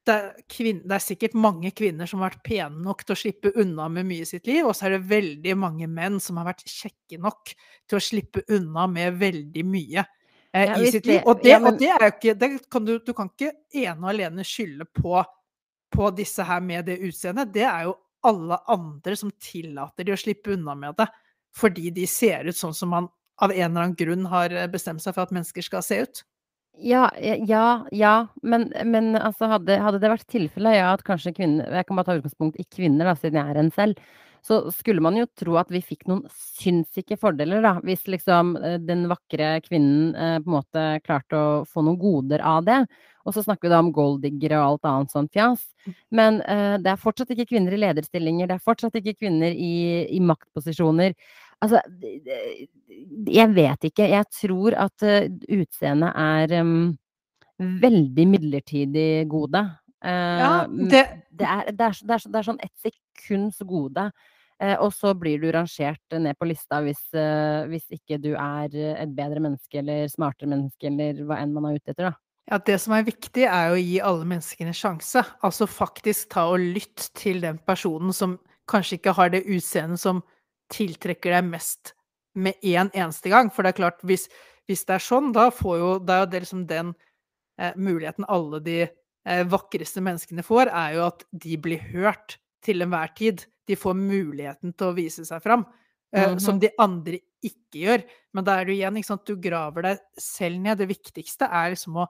det er kvinner, det er sikkert mange kvinner som har vært pene nok til å slippe unna med mye i sitt liv, og så er det veldig mange menn som har vært kjekke nok til å slippe unna med veldig mye, eh, Ja, i sitt liv. Og det ja, og det er jo ikke det kan du du kan ikke ene og alene skylde på på disse her med det utseendet. Det er jo alle andre som tillater de å slippe unna med det, fordi de ser ut sånn som man av en eller annen grunn har eh, bestemt seg for at mennesker skal se ut. Ja, ja, ja, men men altså hadde hadde det vært tilfellet, ja, at kanskje kvinner jeg kan bare ta utgangspunkt i kvinner da, siden jeg er en selv, så skulle man jo tro at vi fikk noen sinnssyke fordeler, da, hvis liksom, eh, den vakre kvinnen, eh, på en måte klarte å få noen goder av det. Og så snakker vi da om golddiggere og alt annet sånt fjas. Men, uh, det er fortsatt ikke kvinner i lederstillinger, det er fortsatt ikke kvinner i i maktposisjoner. Altså, jeg vet ikke. Jeg tror at, eh, utseendet er, um, veldig midlertidig gode. Ja, Eh, hm, det det er det er det er så det er sånn ett sekunds gode, eh, og så blir du rangert ned på lista hvis, eh, hvis ikke du er et bedre menneske eller smartere menneske eller hva enn man er ute etter, da. Ja, det som er viktig er å gi alle menneskene sjanse. Altså faktisk ta og lytt til den personen som kanskje ikke har det utseendet som tiltrekker deg mest med en eneste gang. For det er klart, hvis hvis det er sånn, da får jo det er jo det liksom den, eh, muligheten alle de, eh, vakreste menneskene får, er jo at de blir hørt til enhver tid. De får muligheten til å vise seg fram, eh, som Mhm. de andre ikke gjør. Men da er jo igjen, ikke sant, du graver deg selv ned. Det viktigste er liksom å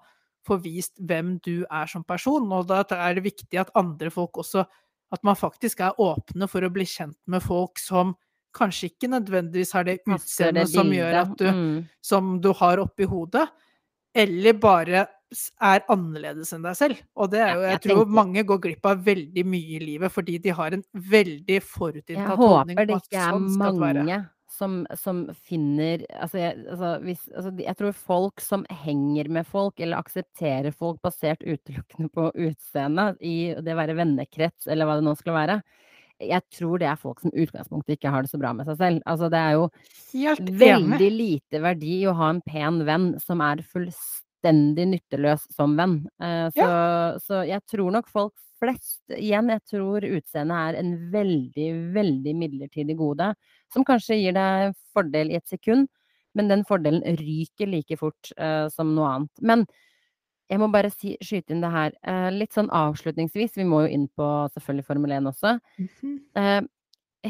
få vist hvem du er som person, og da er det viktig at andre folk også at man faktisk er åpne for å bli kjent med folk som kanskje ikke nødvendigvis har det utseendet som gjør at du Mm. som du har oppi hodet, eller bare er annerledes enn deg selv. Og det er jo jeg jeg tror mange går glipp av veldig mye i livet fordi de har en veldig Jeg forutinntatt holdning håper om det ikke er sånn mange som som finner altså jeg altså hvis altså jeg tror folk som henger med folk eller aksepterer folk basert utelukkende på utseende i det å være vennekrets eller hva det nå skulle være, jeg tror det er folk som i utgangspunktet ikke har det så bra med seg selv. Altså det er jo veldig lite verdi i å ha en pen venn som er fullstendig nytteløs som venn. Eh, så Ja. så jeg tror nok folk flest igjen, jeg tror utseendet er en veldig, veldig midlertidig gode, som kanskje gir deg fordel i et sekund, men den fordelen ryker like fort, uh, som noe annet. Men jeg må bare si skyte inn det her, Uh, litt sånn avslutningsvis, vi må jo inn på selvfølgelig Formel 1 også. Mhm. Eh,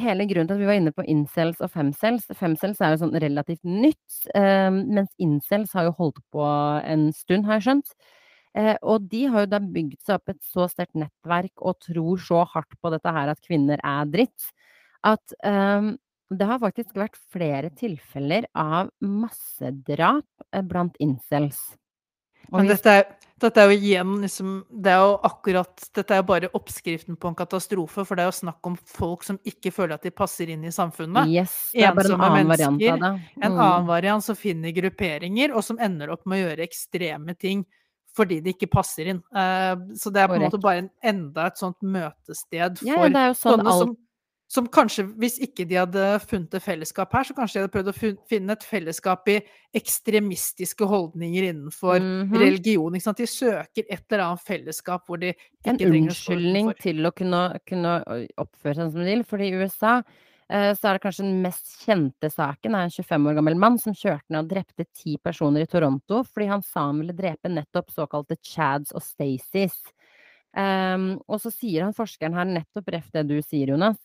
hele grunnen til at vi var inne på incels og femcels Femcels er jo sånn relativt nytt, eh, mens incels har jo holdt på en stund, har jeg skjønt. Eh, og de har jo da bygd seg opp et så sterkt nettverk og tror så hardt på dette her at kvinner er dritt, at, eh, det har faktisk vært flere tilfeller av massedrap, blant incels. Men dette er dette er jo igjen liksom det er jo akkurat dette er jo bare oppskriften på en katastrofe, for det er jo snakk om folk som ikke føler at de passer inn i samfunnet. Yes, det er bare en annen variant av mennesker. Mm. En annen variant som finner grupperinger, og som ender opp med å gjøre ekstreme ting fordi de ikke passer inn. Uh, så det er på en måte bare en enda et sånt møtested for ja, det er jo sånn alt som som kanskje hvis ikke de hadde funnet et fellesskap her, så kanskje de hadde prøvd å finne et fellesskap i ekstremistiske holdninger innenfor Mhm. religion, ikke sant. De søker et eller annet fellesskap hvor de En ikke trenger å stå unnskyldning til å kunne kunne, oppføre seg som de vil. Fordi i USA, eh, så er det kanskje den mest kjente saken er en 25 år gammel mann som kjørte ned og drepte ti personer i Toronto fordi han sa han ville drepe nettopp såkalte Chads og Stacys. Um, og så sier han forskeren her nettopp ref det du sier, Jonas,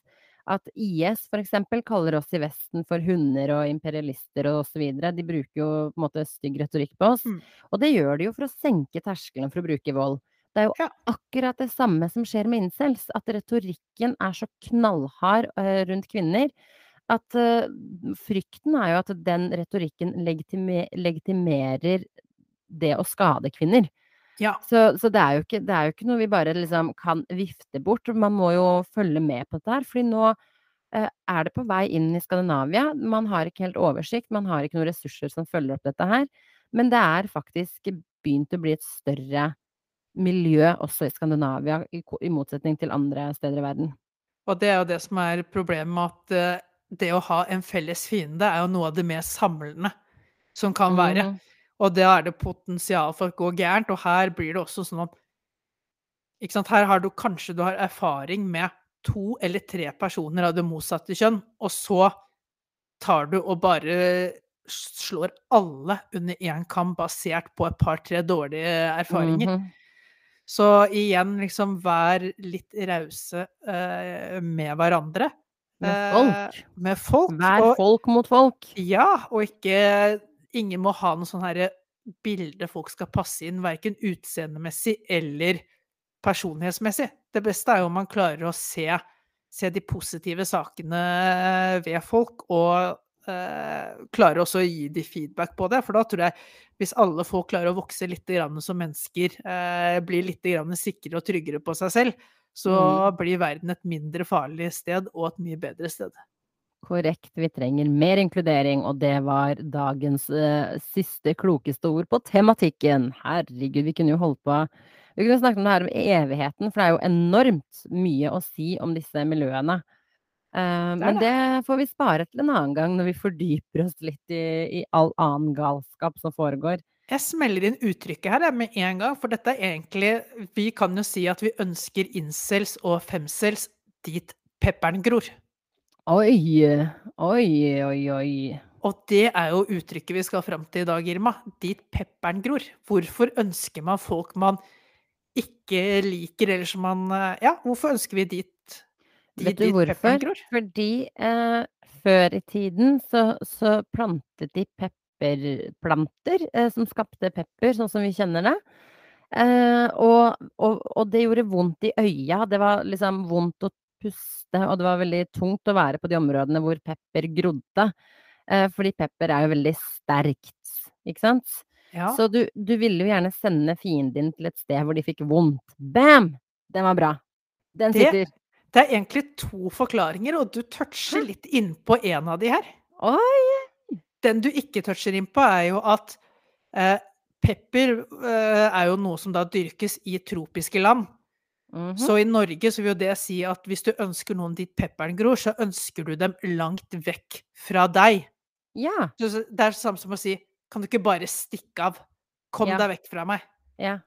at IS eksempel kaller oss i Vesten for hunder og imperialister og så videre. De bruker jo på en måte stygg retorikk på oss. Mm. Og det gjør de jo for å senke terskelen for å bruke vold. Det er jo akkurat det samme som skjer med incels, at retorikken er så knallhard, eh, rundt kvinner at, eh, frykten er jo at den retorikken legitime legitimerer det å skade kvinner. Ja. Så så det er ikke det er jo ikke noe vi bare liksom kan vifte bort. Man må jo følge med på dette her, fordi nå, eh, er det på vei inn i Skandinavia. Man har ikke helt oversikt, man har ikke noen ressurser som følger opp dette her. Men det er faktisk begynt å bli et større miljø også i Skandinavia, i i motsetning til andre steder i verden. Og det er jo det som er problemet med at, eh, det å ha en felles fiende er jo noe av det mer samlende som kan være. Mhm. Og da er det potensial for å gå gærent, og her blir det også sånn at Ikke sant, her har du kanskje du har erfaring med to eller tre personer av det motsatte kjønn, og så tar du og bare slår alle under én kam basert på et par-tre dårlige erfaringer. Mhm. Så igjen, liksom vær litt rause, uh, med hverandre. Med folk. folk. med folk, Vær og folk mot folk. ja, og ikke ingen må ha noe sånn herre bilde folk skal passe inn, verken utseendemessig eller personlighetsmessig. Det beste er jo om man klarer å se se de positive sakene ved folk, og, eh, klarer også å gi de feedback på det. For da tror jeg, hvis alle folk klarer å vokse litt grann som mennesker, eh, blir litt grann sikrere og tryggere på seg selv, så Mm. blir verden et mindre farlig sted, og et mye bedre sted. Korrekt. Vi trenger mer inkludering, og det var dagens, eh, siste klokeste ord på tematikken. Herregud, vi kunne jo holdt på vi kunne snakket om det her om evigheten, for det er jo enormt mye å si om disse miljøene. Eh, men det får vi spare til en annen gang, når vi fordyper oss litt i i all annen galskap som foregår. Jeg smeller inn uttrykket her med en gang, for dette er egentlig Vi kan jo si at vi ønsker incels og femcels dit pepperen gror. Oi! Oi, oi, oi. Og det er jo uttrykket vi skal fram til i dag, Irma. Dit pepperen gror. Hvorfor ønsker man folk man ikke liker, eller som man eh, Ja, hvorfor ønsker vi dit Vet dit, du dit hvorfor? pepperen gror? Fordi, eh, før i tiden så så plantet de pepperplanter, eh, som skapte pepper, sånn som vi kjenner det. Eh, og og og det gjorde vondt i øya. Det var liksom vondt å puste, og det var veldig tungt å være på de områdene hvor pepper grodde. Eh, fordi pepper er jo veldig sterkt, ikke sant? Ja. Så du du ville jo gjerne sende fienden din til et sted hvor de fikk vondt. Bam! Den var bra. Den Det sitter. det er egentlig to forklaringer, og du toucher litt innpå en av de her. Oi! Den du ikke toucher inn på, er jo at, eh, pepper, eh, er jo noe som da dyrkes i tropiske land. Mhm. Så i Norge så vil jo det si at hvis du ønsker noen dit pepperen gror, så ønsker du dem langt vekk fra deg. Ja. Så det er det samme som å si: "Kan du ikke bare stikke av? Kom Ja. deg vekk fra meg." Ja.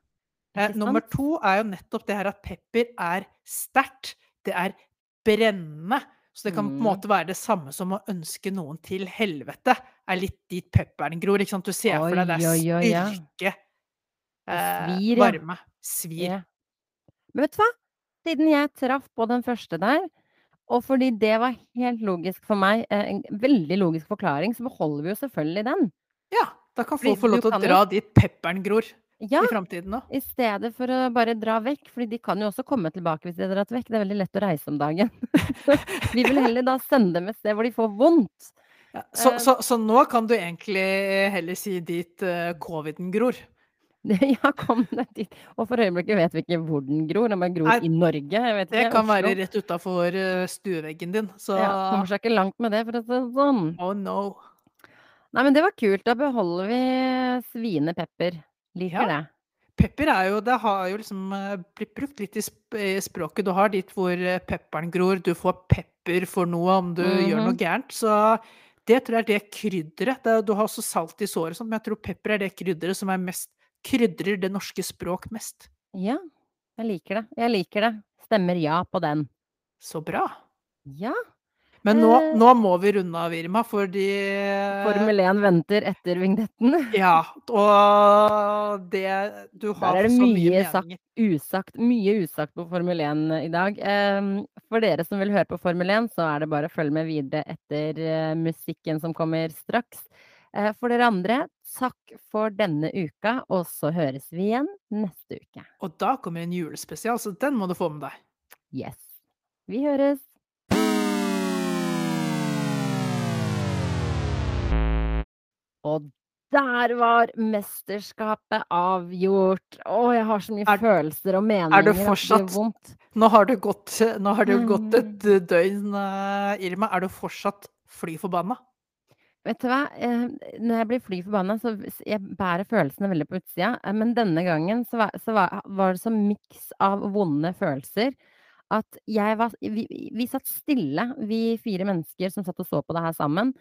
Eh, nummer to er jo nettopp det her at pepper er sterkt, det er brennende. Så det kan på en Mm. måte være det samme som å ønske noen til helvete, er litt dit pepperen gror, ikke sant. Du ser for deg det Oi, oi, er oi, ja. styrke, eh, svir, ja. varme, svir. Men vet du hva? Siden jeg traff på den første der, og fordi det var helt logisk for meg, eh, en veldig logisk forklaring, så beholder vi jo selvfølgelig den. Ja, da kan folk få lov til å dra jo dit pepperen gror Ja, i framtiden òg. i stedet for å bare dra vekk, for de kan jo også komme tilbake hvis de har dratt vekk. Det er veldig lett å reise om dagen. Vi vil heller da sende dem et sted hvor de får vondt. Ja, så Eh så så nå kan du egentlig heller si dit, uh, coviden gror? Ja, kom deg dit. Og for øyeblikket vet vi ikke hvor den gror, om den gror Nei, i Norge, det ikke, kan være rett utafor, eh, stueveggen din, så Ja, kommer seg ikke langt med det, for å si det sånn. Oh no. Nei, men det var kult. Da beholder vi svinepepper. Liker Ja. det. Pepper er jo det har jo liksom, eh, blitt brukt litt i sp i språket. Du har dit hvor eh, pepperen gror, du får pepper for noe om du gjør noe Mhm. gærent. Så det tror jeg er det krydderet. Du har også salt i såret men jeg tror pepper er det krydderet som er mest krydrer det norske språk mest. Ja, jeg liker det. Jeg liker det. Stemmer ja på den. Så bra. Ja. Men nå Eh nå må vi runde av, Irma, fordi Formel 1 venter etter vignetten. Ja, og det Du har er så mye mye sagt usagt. Mye usagt på Formel 1 i dag. For dere som vil høre på Formel 1, så er det bare å følge med videre etter, eh, musikken som kommer straks. Eh, for dere andre, takk for denne uka, og så høres vi igjen neste uke. Og da kommer en julespesial, så den må du få med deg. Yes. Vi høres. Og der var mesterskapet avgjort. Å, jeg har så mye Er følelser og er meninger du det fortsatt. Nå har det gått har gått et Mm. døgn, eh, Irma. Er du fortsatt fly forbanna? Vet du hva? Eh, når jeg blir fly forbanna, så jeg bærer følelsene veldig på utsida. Eh, men denne gangen så var så var var det sånn miks av vonde følelser at jeg var vi vi vi satt stille, vi fire mennesker som satt og så på det her sammen.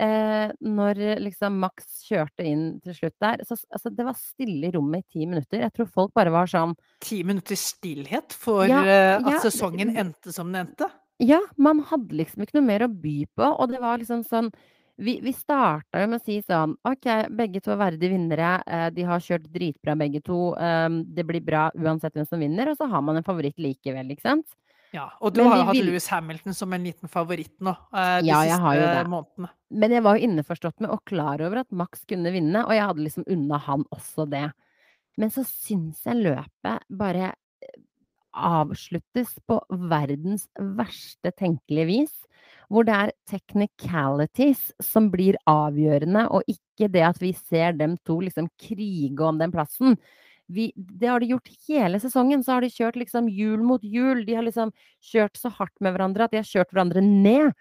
eh, når liksom Max kjørte inn til slutt der, så altså, det var stille i rommet i ti minutter. Jeg tror folk bare var sånn Ti minutters stillhet for Ja, uh, at ja, sesongen endte som den endte? Ja, man hadde liksom ikke noe mer å by på, og det var liksom sånn Vi, vi starta jo med å si sånn OK, begge to er verdige vinnere. Eh, de har kjørt dritbra begge to. Eh, det blir bra uansett hvem som vinner, og så har man en favoritt likevel, ikke sant? Ja, og du har hatt vil- Louis Hamilton som en liten favoritt nå, eh, de Ja, siste månedene. Men jeg var jo innforstått med og klar over at Max kunne vinne, og jeg hadde liksom unna han også det. Men så syns jeg løpet bare eh, avsluttes på verdens verste tenkelige vis. Hvor det er technicalities som blir avgjørende, og ikke det at vi ser dem to liksom krige om den plassen. Vi, det har de gjort hele sesongen. Så har de kjørt liksom hjul mot hjul. De har liksom kjørt så hardt med hverandre at de har kjørt hverandre ned.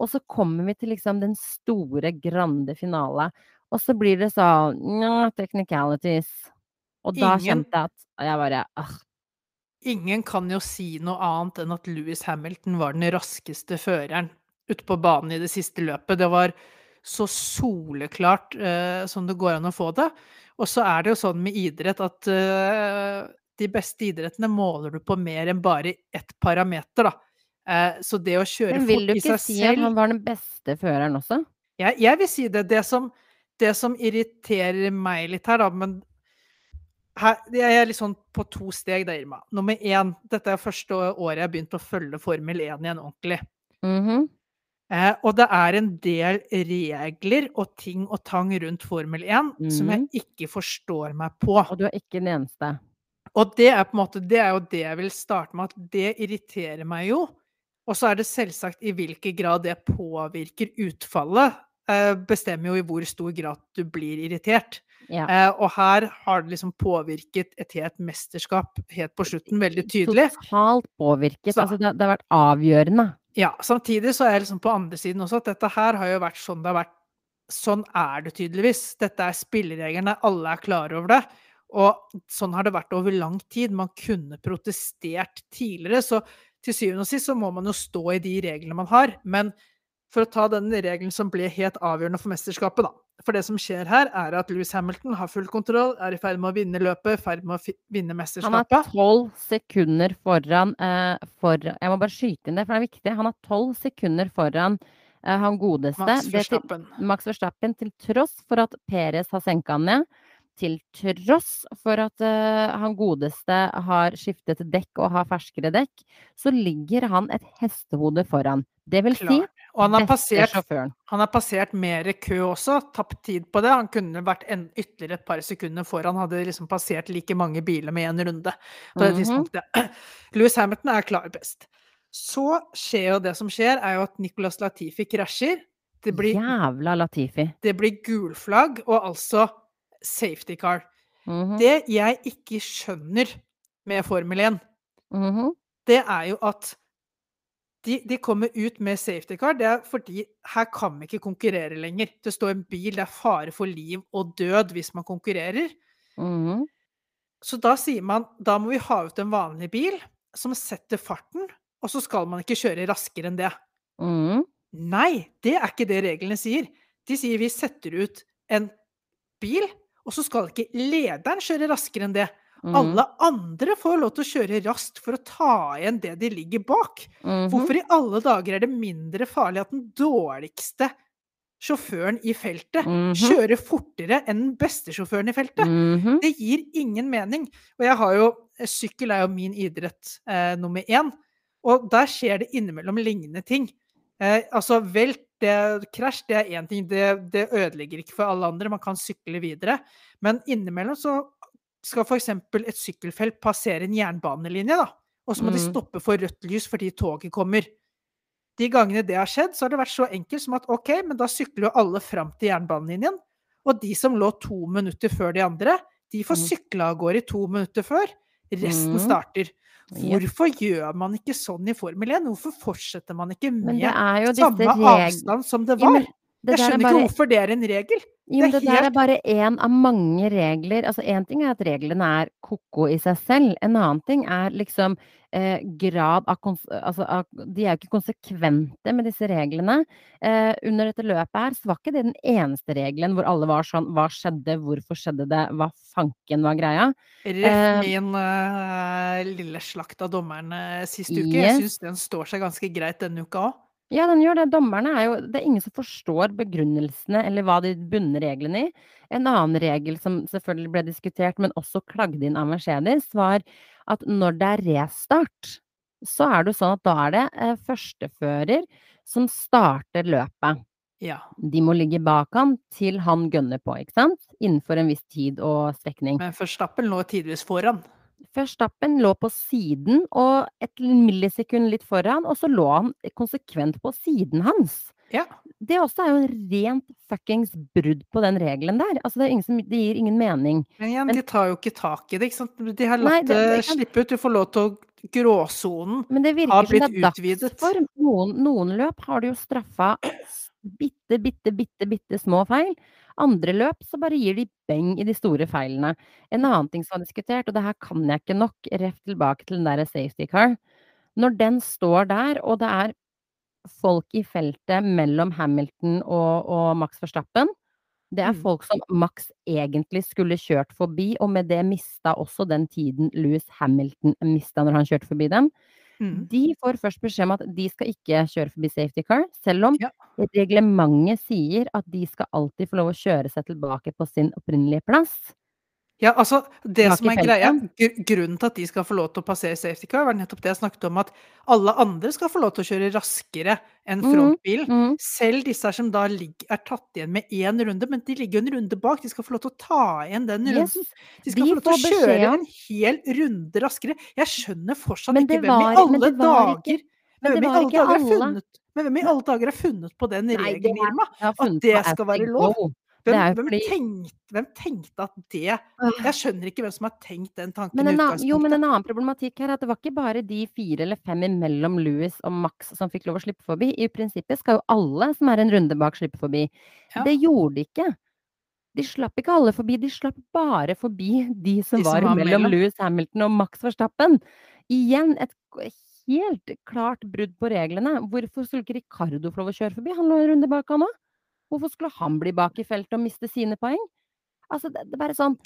Og så kommer vi til liksom den store, grande finale. Og så blir det sånn technicalities. Og da Ingen- kjente jeg at jeg bare ah, Ingen kan jo si noe annet enn at Louis Hamilton var den raskeste føreren ute på banen i det siste løpet. Det var så soleklart eh, som det går an å få det. Og så er det jo sånn med idrett at eh, de beste idrettene måler du på mer enn bare ett parameter, da. Eh, så det å kjøre Men vil du ikke seg si at selv han var den beste føreren også? jeg, jeg vil si det. Det som, det som irriterer meg litt her, da, men her, jeg er litt sånn på to steg da, Irma. Nummer én, dette er første året jeg har begynt å følge Formel 1 igjen ordentlig. Mhm. Eh, og det er en del regler og ting og tang rundt Formel 1 som Mhm. jeg ikke forstår meg på. Og du er ikke den eneste. Og det er på en måte, det er jo det jeg vil starte med, at det irriterer meg jo. Og så er det selvsagt i hvilken grad det påvirker utfallet, eh, bestemmer jo i hvor stor grad du blir irritert. Ja. Eh, og her har det liksom påvirket et helt mesterskap helt på slutten, veldig tydelig. Totalt påvirket. Så- Altså, det, det har vært avgjørende. Ja, samtidig så er jeg liksom på andre siden også at dette her har jo vært sånn det har vært. Sånn er det tydeligvis. Dette er spillereglene, alle er klare over det. Og sånn har det vært over lang tid. Man kunne protestert tidligere, så til syvende og sist så må man jo stå i de reglene man har. Men for å ta den regelen som ble helt avgjørende for mesterskapet, da. For det som skjer her, er at Louis Hamilton har full kontroll, er i ferd med å vinne løpet, i ferd med å vinne Han er tolv sekunder foran eh, for, Jeg må bare skyte inn det, for det er viktig. Han er tolv sekunder foran eh, han godeste. Max Det til- Verstappen. Max Verstappen, til tross for at Perez har senka han ned. Til tross for at eh, han godeste har skiftet dekk og har ferskere dekk, så ligger han et hestehode foran. Det vil si Klart. Og han har passert. Han har passert mer kø også, tapt tid på det. Han kunne vært en, ytterligere et par sekunder foran, hadde liksom passert like mange biler med én runde på det Mhm. tidspunktet. Louis Hamilton er klar best. Så skjer jo det som skjer, er jo at Nicolas Latifi krasjer. Det blir, Jævla Latifi. det blir gulflagg og altså safety car. Mhm, Det jeg ikke skjønner med Formel 1, mhm. det er jo at de, de kommer ut med safety car. Det er fordi her kan vi ikke konkurrere lenger. Det står en bil, det er fare for liv og død hvis man konkurrerer. Mhm. Så da sier man da må vi ha ut en vanlig bil som setter farten, og så skal man ikke kjøre raskere enn det. Mhm. Nei, det er ikke det reglene sier. De sier vi setter ut en bil, og så skal ikke lederen kjøre raskere enn det. Mhm. Alle andre får lov til å kjøre raskt for å ta igjen det de ligger bak. Mm. Hvorfor i alle dager er det mindre farlig at den dårligste sjåføren i feltet Mhm. kjører fortere enn den beste sjåføren i feltet? Mhm. Det gir ingen mening. Og jeg har jo Sykkel er jo min idrett eh, nummer én, og der skjer det innimellom lignende ting. Eh, altså velt, det, krasj, det er én ting. Det, det ødelegger ikke for alle andre, man kan sykle videre. Men innimellom så skal f.eks. et sykkelfelt passere en jernbanelinje, da. Og så må de Mhm. stoppe for rødt lys fordi toget kommer. De gangene det har skjedd, så har det vært så enkelt som at OK, men da sykler jo alle fram til jernbanelinjen. Og de som lå to minutter før de andre, de får Mhm. sykle av gårde i to minutter før. Resten mm. starter. Hvorfor Hvorfor gjør man ikke sånn i Formel 1? Hvorfor fortsetter man ikke med samme reg... avstand som det Ja, var? men Det Jeg skjønner bare... ikke hvorfor det er en regel. Jo, Det det der er bare én av mange regler. Altså, én ting er at reglene er ko-ko i seg selv. En annen ting er liksom eh, grad av. Altså, av, de er jo ikke konsekvente med disse reglene. Eh, under dette løpet her så var ikke det den eneste regelen hvor alle var sånn Hva skjedde? Hvorfor skjedde det? Hva fanken var greia? Ref Eh, min eh, lille slakt av dommerne sist uke. Jeg yes. syns den står seg ganske greit denne uka òg. Ja, den gjør det. Dommerne er jo Det er ingen som forstår begrunnelsene eller hva de bunner reglene i. En annen regel som selvfølgelig ble diskutert, men også klagde inn av Mercedes, var at når det er restart, så er det sånn at da er det eh, førstefører som starter løpet. Ja. De må ligge bak han til han gønner på, ikke sant? Innenfor en viss tid og strekning. Men Verstappen lå tidvis foran. Verstappen lå på siden og et millisekund litt foran, og så lå han konsekvent på siden hans. Ja. Det også er jo en rent fuckings brudd på den regelen der. Altså, det, som, det gir ingen mening. Men igjen, Men- de tar jo ikke tak i det. ikke sant? De har latt nei, det, det slippe ut. Du får lov til å Gråsonen Men det har virker som det blitt er utvidet. dagsform. Noen, noen løp har de jo straffa bitte, bitte, bitte, bitte små feil. Andre løp så bare gir de beng i de store feilene. En annen ting som var diskutert, og det her kan jeg ikke nok, rett tilbake til den derre safety car. Når den står der, og det er folk i feltet mellom Hamilton og, og Max Verstappen, det er Mm. folk som Max egentlig skulle kjørt forbi, og med det mista også den tiden Louis Hamilton mista når han kjørte forbi dem. Mm. De får først beskjed om at de skal ikke kjøre forbi safety car, selv om Ja. reglementet sier at de skal alltid få lov å kjøre seg tilbake på sin opprinnelige plass. Ja, altså, det Bak som er greia, grunnen til at de skal få lov til å passere safety car, var nettopp det jeg snakket om, at alle andre skal få lov til å kjøre raskere enn frontbil. Mm, mhm. Selv disse som da ligger, er tatt igjen med én runde, men de ligger jo en runde bak. De skal få lov til å ta igjen den runden. De skal de få lov til å kjøre en hel runde raskere. Jeg skjønner fortsatt ikke hvem i alle dager men hvem i alle dager har funnet alle funnet på den regelen, Irma? At det skal være lov? Hvem, hvem, tenkte, hvem tenkte at det Jeg skjønner ikke hvem som har tenkt den tanken Men en annen, jo, men en annen problematikk her er at det var ikke bare de fire eller fem imellom Louis og Max som fikk lov å slippe forbi. I prinsippet skal jo alle som er en runde bak, slippe forbi. Ja. Det gjorde de ikke. De slapp ikke alle forbi, de slapp bare forbi de som De som var var mellom. Louis Hamilton og Max Verstappen. Igjen et helt klart brudd på reglene. Hvorfor skulle ikke Ricardo få lov å kjøre forbi? Han lå en runde bak, han òg. Hvorfor skulle han bli bak i feltet og miste sine poeng? Altså, det, er bare sånn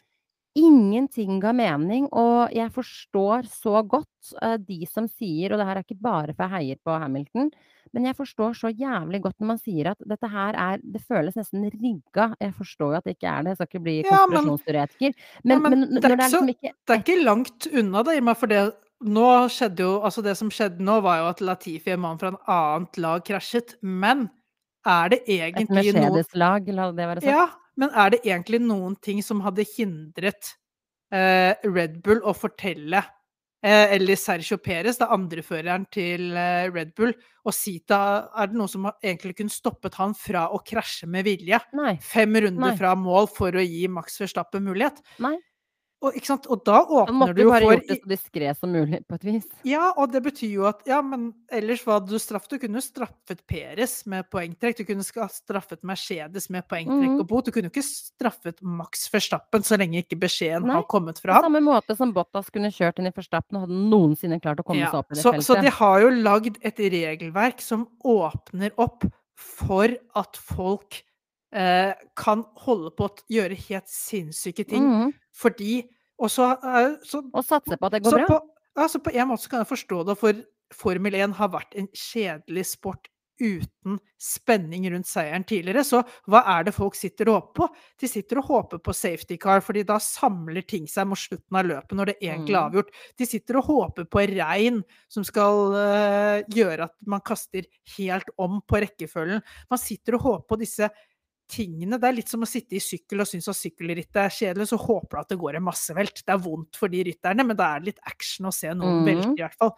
Ingenting ga mening, og jeg forstår så godt uh, de som sier, og det her er ikke bare for jeg heier på Hamilton, men jeg forstår så jævlig godt når man sier at dette her er Det føles nesten rigga. Jeg forstår jo at det ikke er det, jeg skal ikke bli Ja, men- Ja, Men, men men, det er det er liksom ikke Det er ikke langt unna det, Irma, for det nå skjedde jo Altså, det som skjedde nå, var jo at Latifi, en mann fra en annet lag, krasjet. Men er det egentlig Et Mercedes-lag, la det være sagt. Ja, men er det egentlig noen ting som hadde hindret eh, Red Bull å fortelle eh, eller Sergio Perez, da andreføreren til eh, Red Bull, og si til Er det noe som egentlig kunne stoppet han fra å krasje med vilje? Nei. Fem runder Nei. fra mål for å gi Max Verstappen mulighet? Nei. Og, og da åpner måtte du jo bare for gjort det så diskré som mulig, på et vis. Ja, og det betyr jo at Ja, men ellers hva du straffet? Du kunne jo straffet Peres med poengtrekk. Du kunne straffet Mercedes med poengtrekk Mhm. og bot. Du kunne jo ikke straffet Max Verstappen så lenge ikke beskjeden Nei, har kommet fra fra På samme måte som Bottas kunne kjørt inn i Verstappen og hadde noensinne klart å komme Ja, seg opp i det så, feltet. så de har jo lagd et regelverk som åpner opp for at folk kan holde på å gjøre helt sinnssyke ting. Mhm. Fordi Og så, eh, så Og satse på at det går Så bra. på, altså på en måte så kan jeg forstå det, for Formel 1 har vært en kjedelig sport uten spenning rundt seieren tidligere. Så hva er det folk sitter og håper på? De sitter og håper på safety car, fordi da samler ting seg mot slutten av løpet når det egentlig er Mm. avgjort. De sitter og håper på regn som skal uh, gjøre at man kaster helt om på rekkefølgen. Man sitter og håper på disse tingene. Det er litt som å sitte i sykkel og synes at sykkelrittet er kjedelig, så håper du at det går en massevelt. Det er vondt for de rytterne, men da er det litt action å se noen mm. velte, i hvert fall.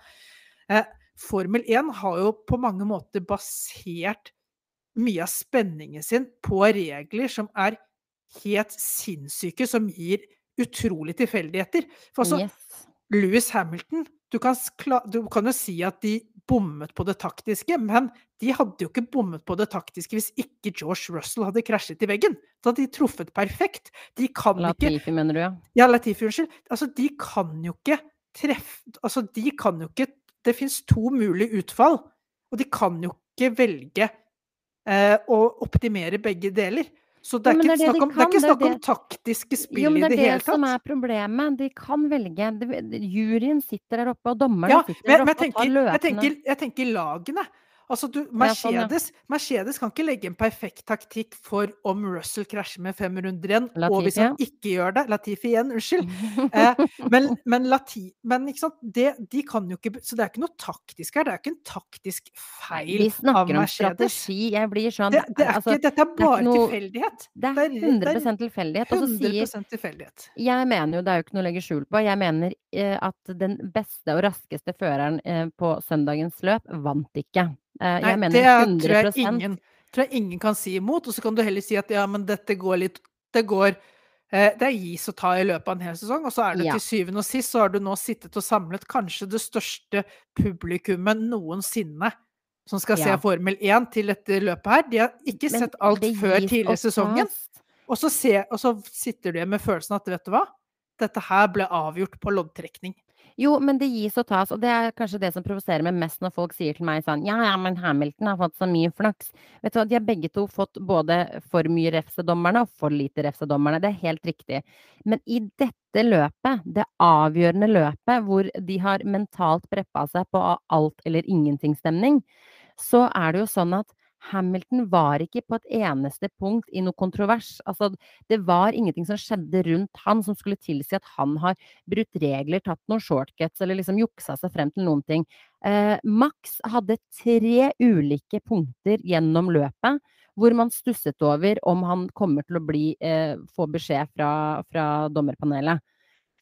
Eh, Formel 1 har jo på mange måter basert mye av spenningen sin på regler som er helt sinnssyke, som gir utrolig tilfeldigheter. For altså, Yes. Louis Hamilton du kan, du kan jo si at de bommet på det taktiske, men de hadde jo ikke bommet på det taktiske hvis ikke George Russell hadde krasjet i veggen. Da hadde de truffet perfekt. De kan ikke Latifi, mener du, ja? Ja, Latifi, unnskyld. Altså, de kan jo ikke treffe Altså, de kan jo ikke Det fins to mulige utfall, og de kan jo ikke velge eh, å optimere begge deler. Så det er, jo, ikke, det er det snakk de om, det er kan, ikke det er snakk om det- taktiske spill Jo, men i det det er hele det som er problemet. De kan velge. De, juryen sitter der oppe, og dommerne Ja, sitter men, der men jeg, oppe og tar løpene. jeg, tenker, jeg tenker lagene. Altså, du, sånn. Mercedes, Mercedes kan ikke legge en perfekt taktikk for om Russell krasjer med fem runder igjen, og hvis han ikke gjør det Latifi igjen, unnskyld. Eh, men, men, Lati, men ikke sant? Det, de kan jo ikke Så det er ikke noe taktisk her. Det er ikke en taktisk feil av Mercedes. Vi snakker om strategi. Jeg blir sånn Det, det er altså, ikke, dette er det er bare ikke noe- tilfeldighet. Det er det er 100 tilfeldighet. Og så sier 100 tilfeldighet. Jeg mener jo, det er jo ikke noe å legge skjul på, jeg mener eh, at den beste og raskeste føreren eh, på søndagens løp vant ikke. Eh, Nei, jeg mener det er, 100 tror, jeg ingen, tror jeg ingen kan si imot. Og så kan du heller si at ja, men dette går litt Det går eh, Det er gis og ta i løpet av en hel sesong, og så er det Ja. til syvende og sist så har du nå sittet og samlet kanskje det største publikummet noensinne som skal se Formel 1 til dette løpet her. De har ikke Men sett alt før tidligere i sesongen. Og så, se, og så sitter du igjen med følelsen at vet du hva, dette her ble avgjort på loddtrekning. Jo, men det gis og tas, og det er kanskje det som provoserer meg mest når folk sier til meg sånn Ja, ja, men Hamilton har fått så mye flaks. Vet du hva, de har begge to fått både for mye refsedommerne og for lite refsedommerne. Det er helt riktig. Men i dette løpet, det avgjørende løpet hvor de har mentalt preppa seg på alt eller ingenting-stemning, så er det jo sånn at Hamilton var ikke på et eneste punkt i noe kontrovers. Altså, det var ingenting som skjedde rundt han som skulle tilsi at han har brutt regler, tatt noen shortcuts eller liksom juksa seg frem til noen ting. Eh, Max hadde tre ulike punkter gjennom løpet hvor man stusset over om han kommer til å bli, eh, få beskjed fra, fra dommerpanelet.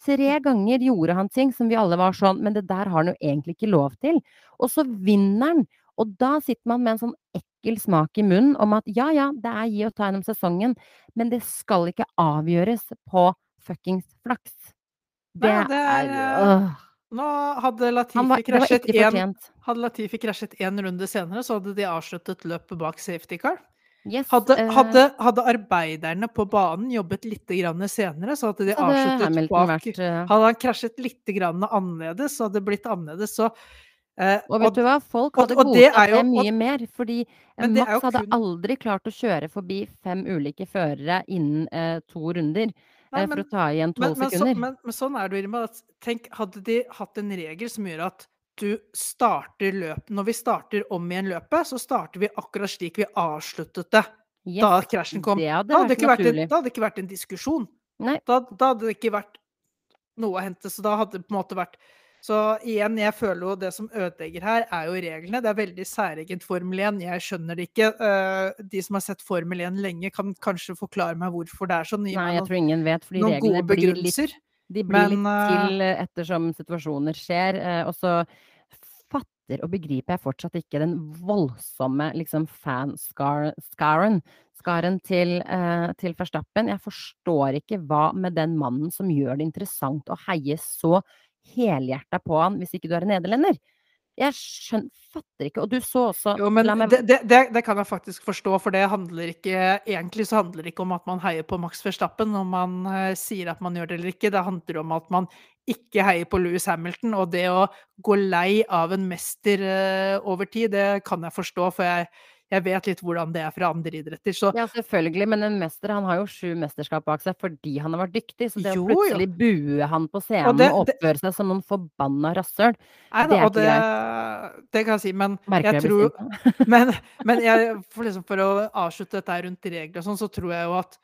Tre ganger gjorde han ting som vi alle var sånn, men det der har han jo egentlig ikke lov til. Og så vinner han. Og da sitter man med en sånn ekkel smak i munnen om at ja, ja, det er gi og ta gjennom sesongen, men det skal ikke avgjøres på fuckings flaks. Det, Nei, det er, øh, Nå hadde Latifi var, krasjet en, hadde Latifi krasjet én runde senere, så hadde de avsluttet løpet bak safety car. Yes, Hadde, eh, hadde, hadde arbeiderne på banen jobbet litt grann senere, så hadde de hadde avsluttet Hamilton bak vært eh, Hadde han krasjet litt grann annerledes, så hadde det blitt annerledes. Så, Og vet du hva, folk og- hadde og det godtatt det mye og- mer, fordi eh, Men Max hadde kun- aldri klart å kjøre forbi fem ulike førere innen eh, to runder Nei, eh, for å ta igjen men, tolv sekunder. så, men, men sånn er det Irma. Tenk, hadde de hatt en regel som gjør at du starter løpet Når vi starter om igjen løpet, så starter vi akkurat slik vi avsluttet det Yes, da krasjen kom. det hadde Da hadde, det vært vært en, da hadde det ikke vært en diskusjon. Da, da hadde det ikke vært noe å hente. Så da hadde det på en måte vært Så igjen, jeg føler jo det som ødelegger her, er jo reglene. Det er veldig særegent Formel 1. Jeg skjønner det ikke. Eh, De som har sett Formel 1 lenge, kan kanskje forklare meg hvorfor det er sånn. Gi Nei, jeg noen, tror ingen vet, fordi reglene blir litt. De blir Men, litt til eh, ettersom situasjoner skjer. eh, Og så fatter og begriper jeg fortsatt ikke den voldsomme liksom fan-skaren skaren til, eh, til Verstappen. Jeg forstår ikke hva med den mannen som gjør det interessant å heie så helhjerta på han, hvis ikke du er en nederlender. Jeg skjønner, fatter ikke. Og du så også Jo, det, det, det, kan jeg faktisk forstå, for det handler ikke Egentlig så handler det ikke om at man heier på Max Verstappen når man uh, sier at man gjør det eller ikke. Det handler om at man ikke heier på Louis Hamilton. Og det å gå lei av en mester uh, over tid, det kan jeg forstå, for jeg, jeg vet litt hvordan det er fra andre idretter. Så Ja, selvfølgelig, men en mester han har jo sju mesterskap bak seg fordi han har vært dyktig. Så det Jo, å jo. plutselig bue han på scenen og, det- og oppføre seg som noen forbanna rasshøl, det er ikke det, ikke det kan jeg si, men merker jeg jeg tror. Men, men jeg, for, liksom, for å avslutte dette rundt regler og sånn, så tror jeg jo at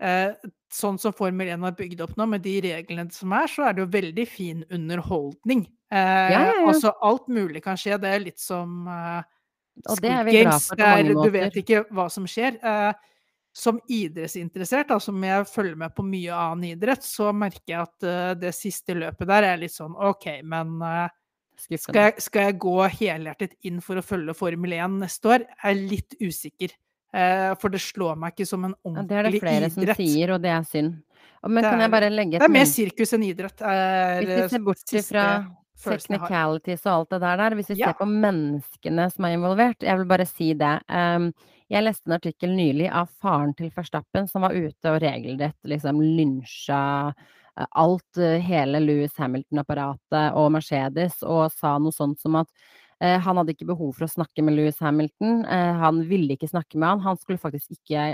eh, sånn som Formel 1 har bygd opp nå, med de reglene som er, så er det jo veldig fin underholdning. Eh, Ja, ja, ja. Altså, alt mulig kan skje. Det er litt som eh, Og det er vi glad for på mange måter. du vet ikke hva som skjer. Eh, som idrettsinteressert, da, som jeg følger med på mye annen idrett, så merker jeg at eh, det siste løpet der er litt sånn OK, men eh, skal jeg, skal jeg gå helhjertet inn for å følge Formel 1 neste år? Jeg er litt usikker. For det slår meg ikke som en ordentlig Ja, det er det flere flere som sier, og det er synd. Men Det kan jeg er- bare legge Det er mer sirkus enn idrett. Er, Hvis vi ser bort siste- Technicalities og alt det der der. Hvis vi Ja. ser på menneskene som er involvert, jeg vil bare si det. Um, jeg leste en artikkel nylig av faren til Verstappen som var ute og regelrett liksom lynsja eh, alt, eh, hele Louis Hamilton-apparatet og Mercedes, og sa noe sånt som at han hadde ikke behov for å snakke med Louis Hamilton. Eh, han ville ikke snakke med han. Han skulle faktisk ikke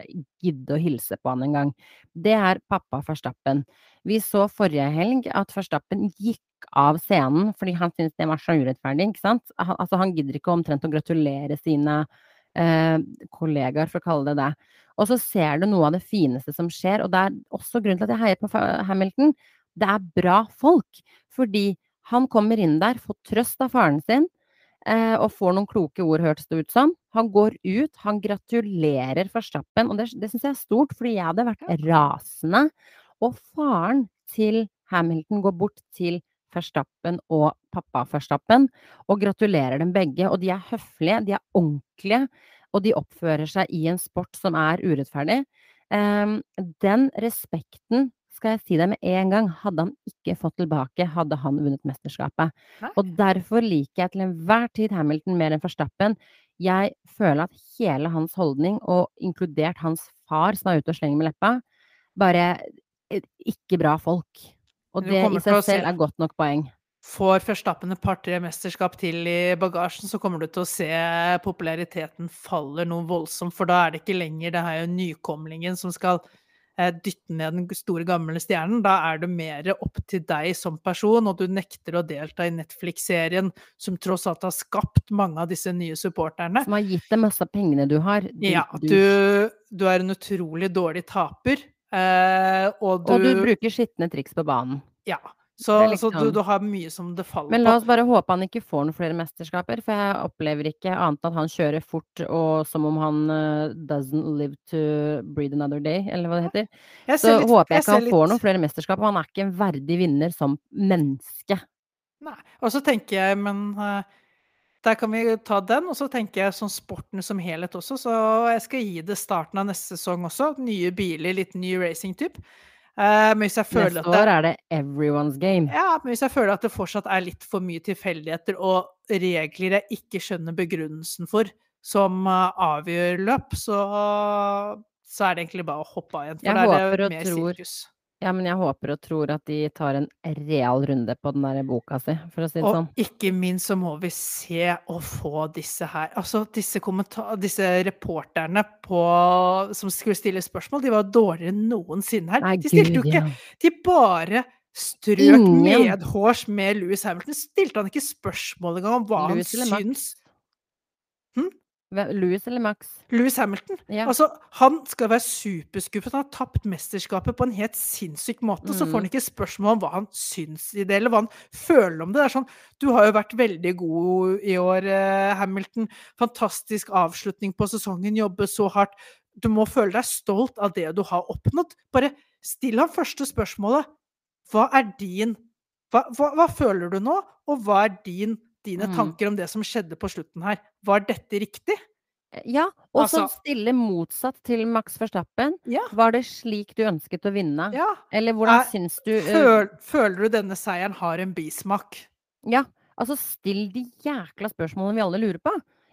gidde å hilse på han engang. Det er pappa Verstappen. Vi så forrige helg at Verstappen gikk av scenen fordi han syntes det var så urettferdig, ikke sant. Han, altså, han gidder ikke omtrent å gratulere sine eh, kollegaer, for å kalle det det. Og så ser du noe av det fineste som skjer, og det er også grunnen til at jeg heier på Hamilton. Det er bra folk. Fordi han kommer inn der, får trøst av faren sin, eh, og får noen kloke ord, hørtes det ut som. Han går ut, han gratulerer Verstappen, og det, det syns jeg er stort, fordi jeg hadde vært rasende. Og faren til Hamilton går bort til Verstappen og pappa Verstappen og gratulerer dem begge. Og de er høflige, de er ordentlige, og de oppfører seg i en sport som er urettferdig. Em, den respekten, skal jeg si det med en gang, hadde han ikke fått tilbake hadde han vunnet mesterskapet. Nei. Og derfor liker jeg til enhver tid Hamilton mer enn Verstappen. Jeg føler at hele hans holdning, og inkludert hans far som er ute og slenger med leppa, bare eh, ikke bra folk. Og det i seg selv er godt nok poeng. Får Verstappen et par-tre mesterskap til i bagasjen, så kommer du til å se populariteten faller noe voldsomt, for da er det ikke lenger det her nykomlingen som skal dytte ned den store, gamle stjernen. Da er det mer opp til deg som person, og du nekter å delta i Netflix-serien som tross alt har skapt mange av disse nye supporterne. Som har gitt deg masse av pengene du har. Du, Ja, du, du, du er en utrolig dårlig taper, eh, og du og du bruker skitne triks på banen. Ja. Så, så du, liksom- du har mye som det faller på. Men la oss bare håpe han ikke får noen flere mesterskaper, for jeg opplever ikke annet enn at han kjører fort og som om han uh, doesn't live to breathe another day, eller hva det heter. Så litt- håper jeg ikke jeg han får noen flere mesterskap, og han er ikke en verdig vinner som menneske. Nei. Og så tenker jeg, men uh, der kan vi ta den. Og så tenker jeg sånn sporten som helhet også, så jeg skal gi det starten av neste sesong også. Nye biler, litt ny racing-typ. Eh, men hvis jeg føler Neste at det, år er det everyone's game. ja, men hvis jeg føler at det fortsatt er litt for mye tilfeldigheter og regler jeg ikke skjønner begrunnelsen for, som eh, avgjør løp, så, så er det egentlig bare å hoppe av igjen. For Jeg da er det mer tror- sirkus. Ja, men jeg håper og tror at de tar en real runde på den der boka si, for å si det Og sånn. ikke minst så må vi se og få disse her Altså, disse, disse reporterne på, som skulle stille spørsmål, de var dårligere enn noensinne her. Nei, de stilte jo ikke ja. De bare strøk Ingen. medhårs med Louis Hamilton. Stilte han ikke spørsmål engang om hva Louis han syns Hva- Louis eller Max? Louis Hamilton. Ja. Altså, han skal være superskuffet. Han har tapt mesterskapet på en helt sinnssyk måte. Så får han Mm. ikke spørsmål om hva han syns i det, eller hva han føler om det. Det er sånn Du har jo vært veldig god i år, eh, Hamilton. Fantastisk avslutning på sesongen. Jobbe så hardt. Du må føle deg stolt av det du har oppnådd. Bare still ham første spørsmålet. Hva er din hva, hva, hva føler du nå, og hva er din, dine Mm. tanker om det som skjedde på slutten her? Var dette riktig? Ja, og så Altså- stille motsatt til Max Verstappen. Ja. Var det slik du ønsket å vinne? Ja. Eller hvordan Er- syns du uh, Føl, føler du denne seieren har en bismak? Ja, altså still de jækla spørsmålene vi alle lurer på.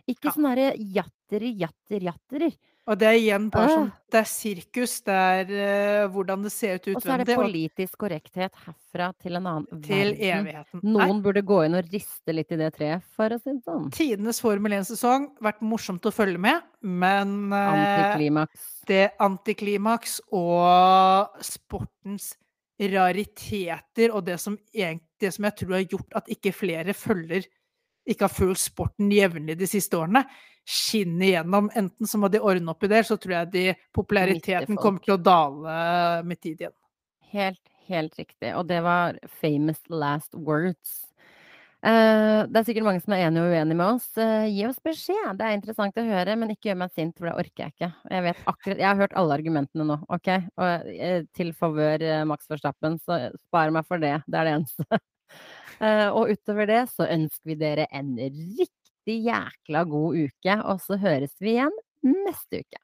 Ikke Ja. sånne herre jatterer, jatter, jatterer. Og det er igjen bare sånn Øh. Det er sirkus, det er uh, hvordan det ser ut Og så er det politisk korrekthet herfra til en annen til verden. evigheten. Nei, Noen burde gå inn og riste litt i det treet, for å si det sånn. tidenes Formel 1-sesong. Vært morsomt å følge med, men uh, Antiklimaks. det antiklimaks og sportens rariteter og det som, det som jeg tror har gjort at ikke flere følger ikke har fulgt sporten jevnlig de siste årene, skinner igjennom. Enten så må de ordne opp i det, så tror jeg de populariteten kommer til å dale med tid igjen. Helt, helt riktig. Og det var famous last words. Uh, det er sikkert mange som er enige og uenige med oss. Uh, gi oss beskjed. Det er interessant å høre, men ikke gjør meg sint, for det orker jeg ikke. Jeg vet akkurat Jeg har hørt alle argumentene nå, OK? Og uh, til favør Max Verstappen, så spar meg for det. Det er det eneste. Og utover det så ønsker vi dere en riktig jækla god uke, og så høres vi igjen neste uke.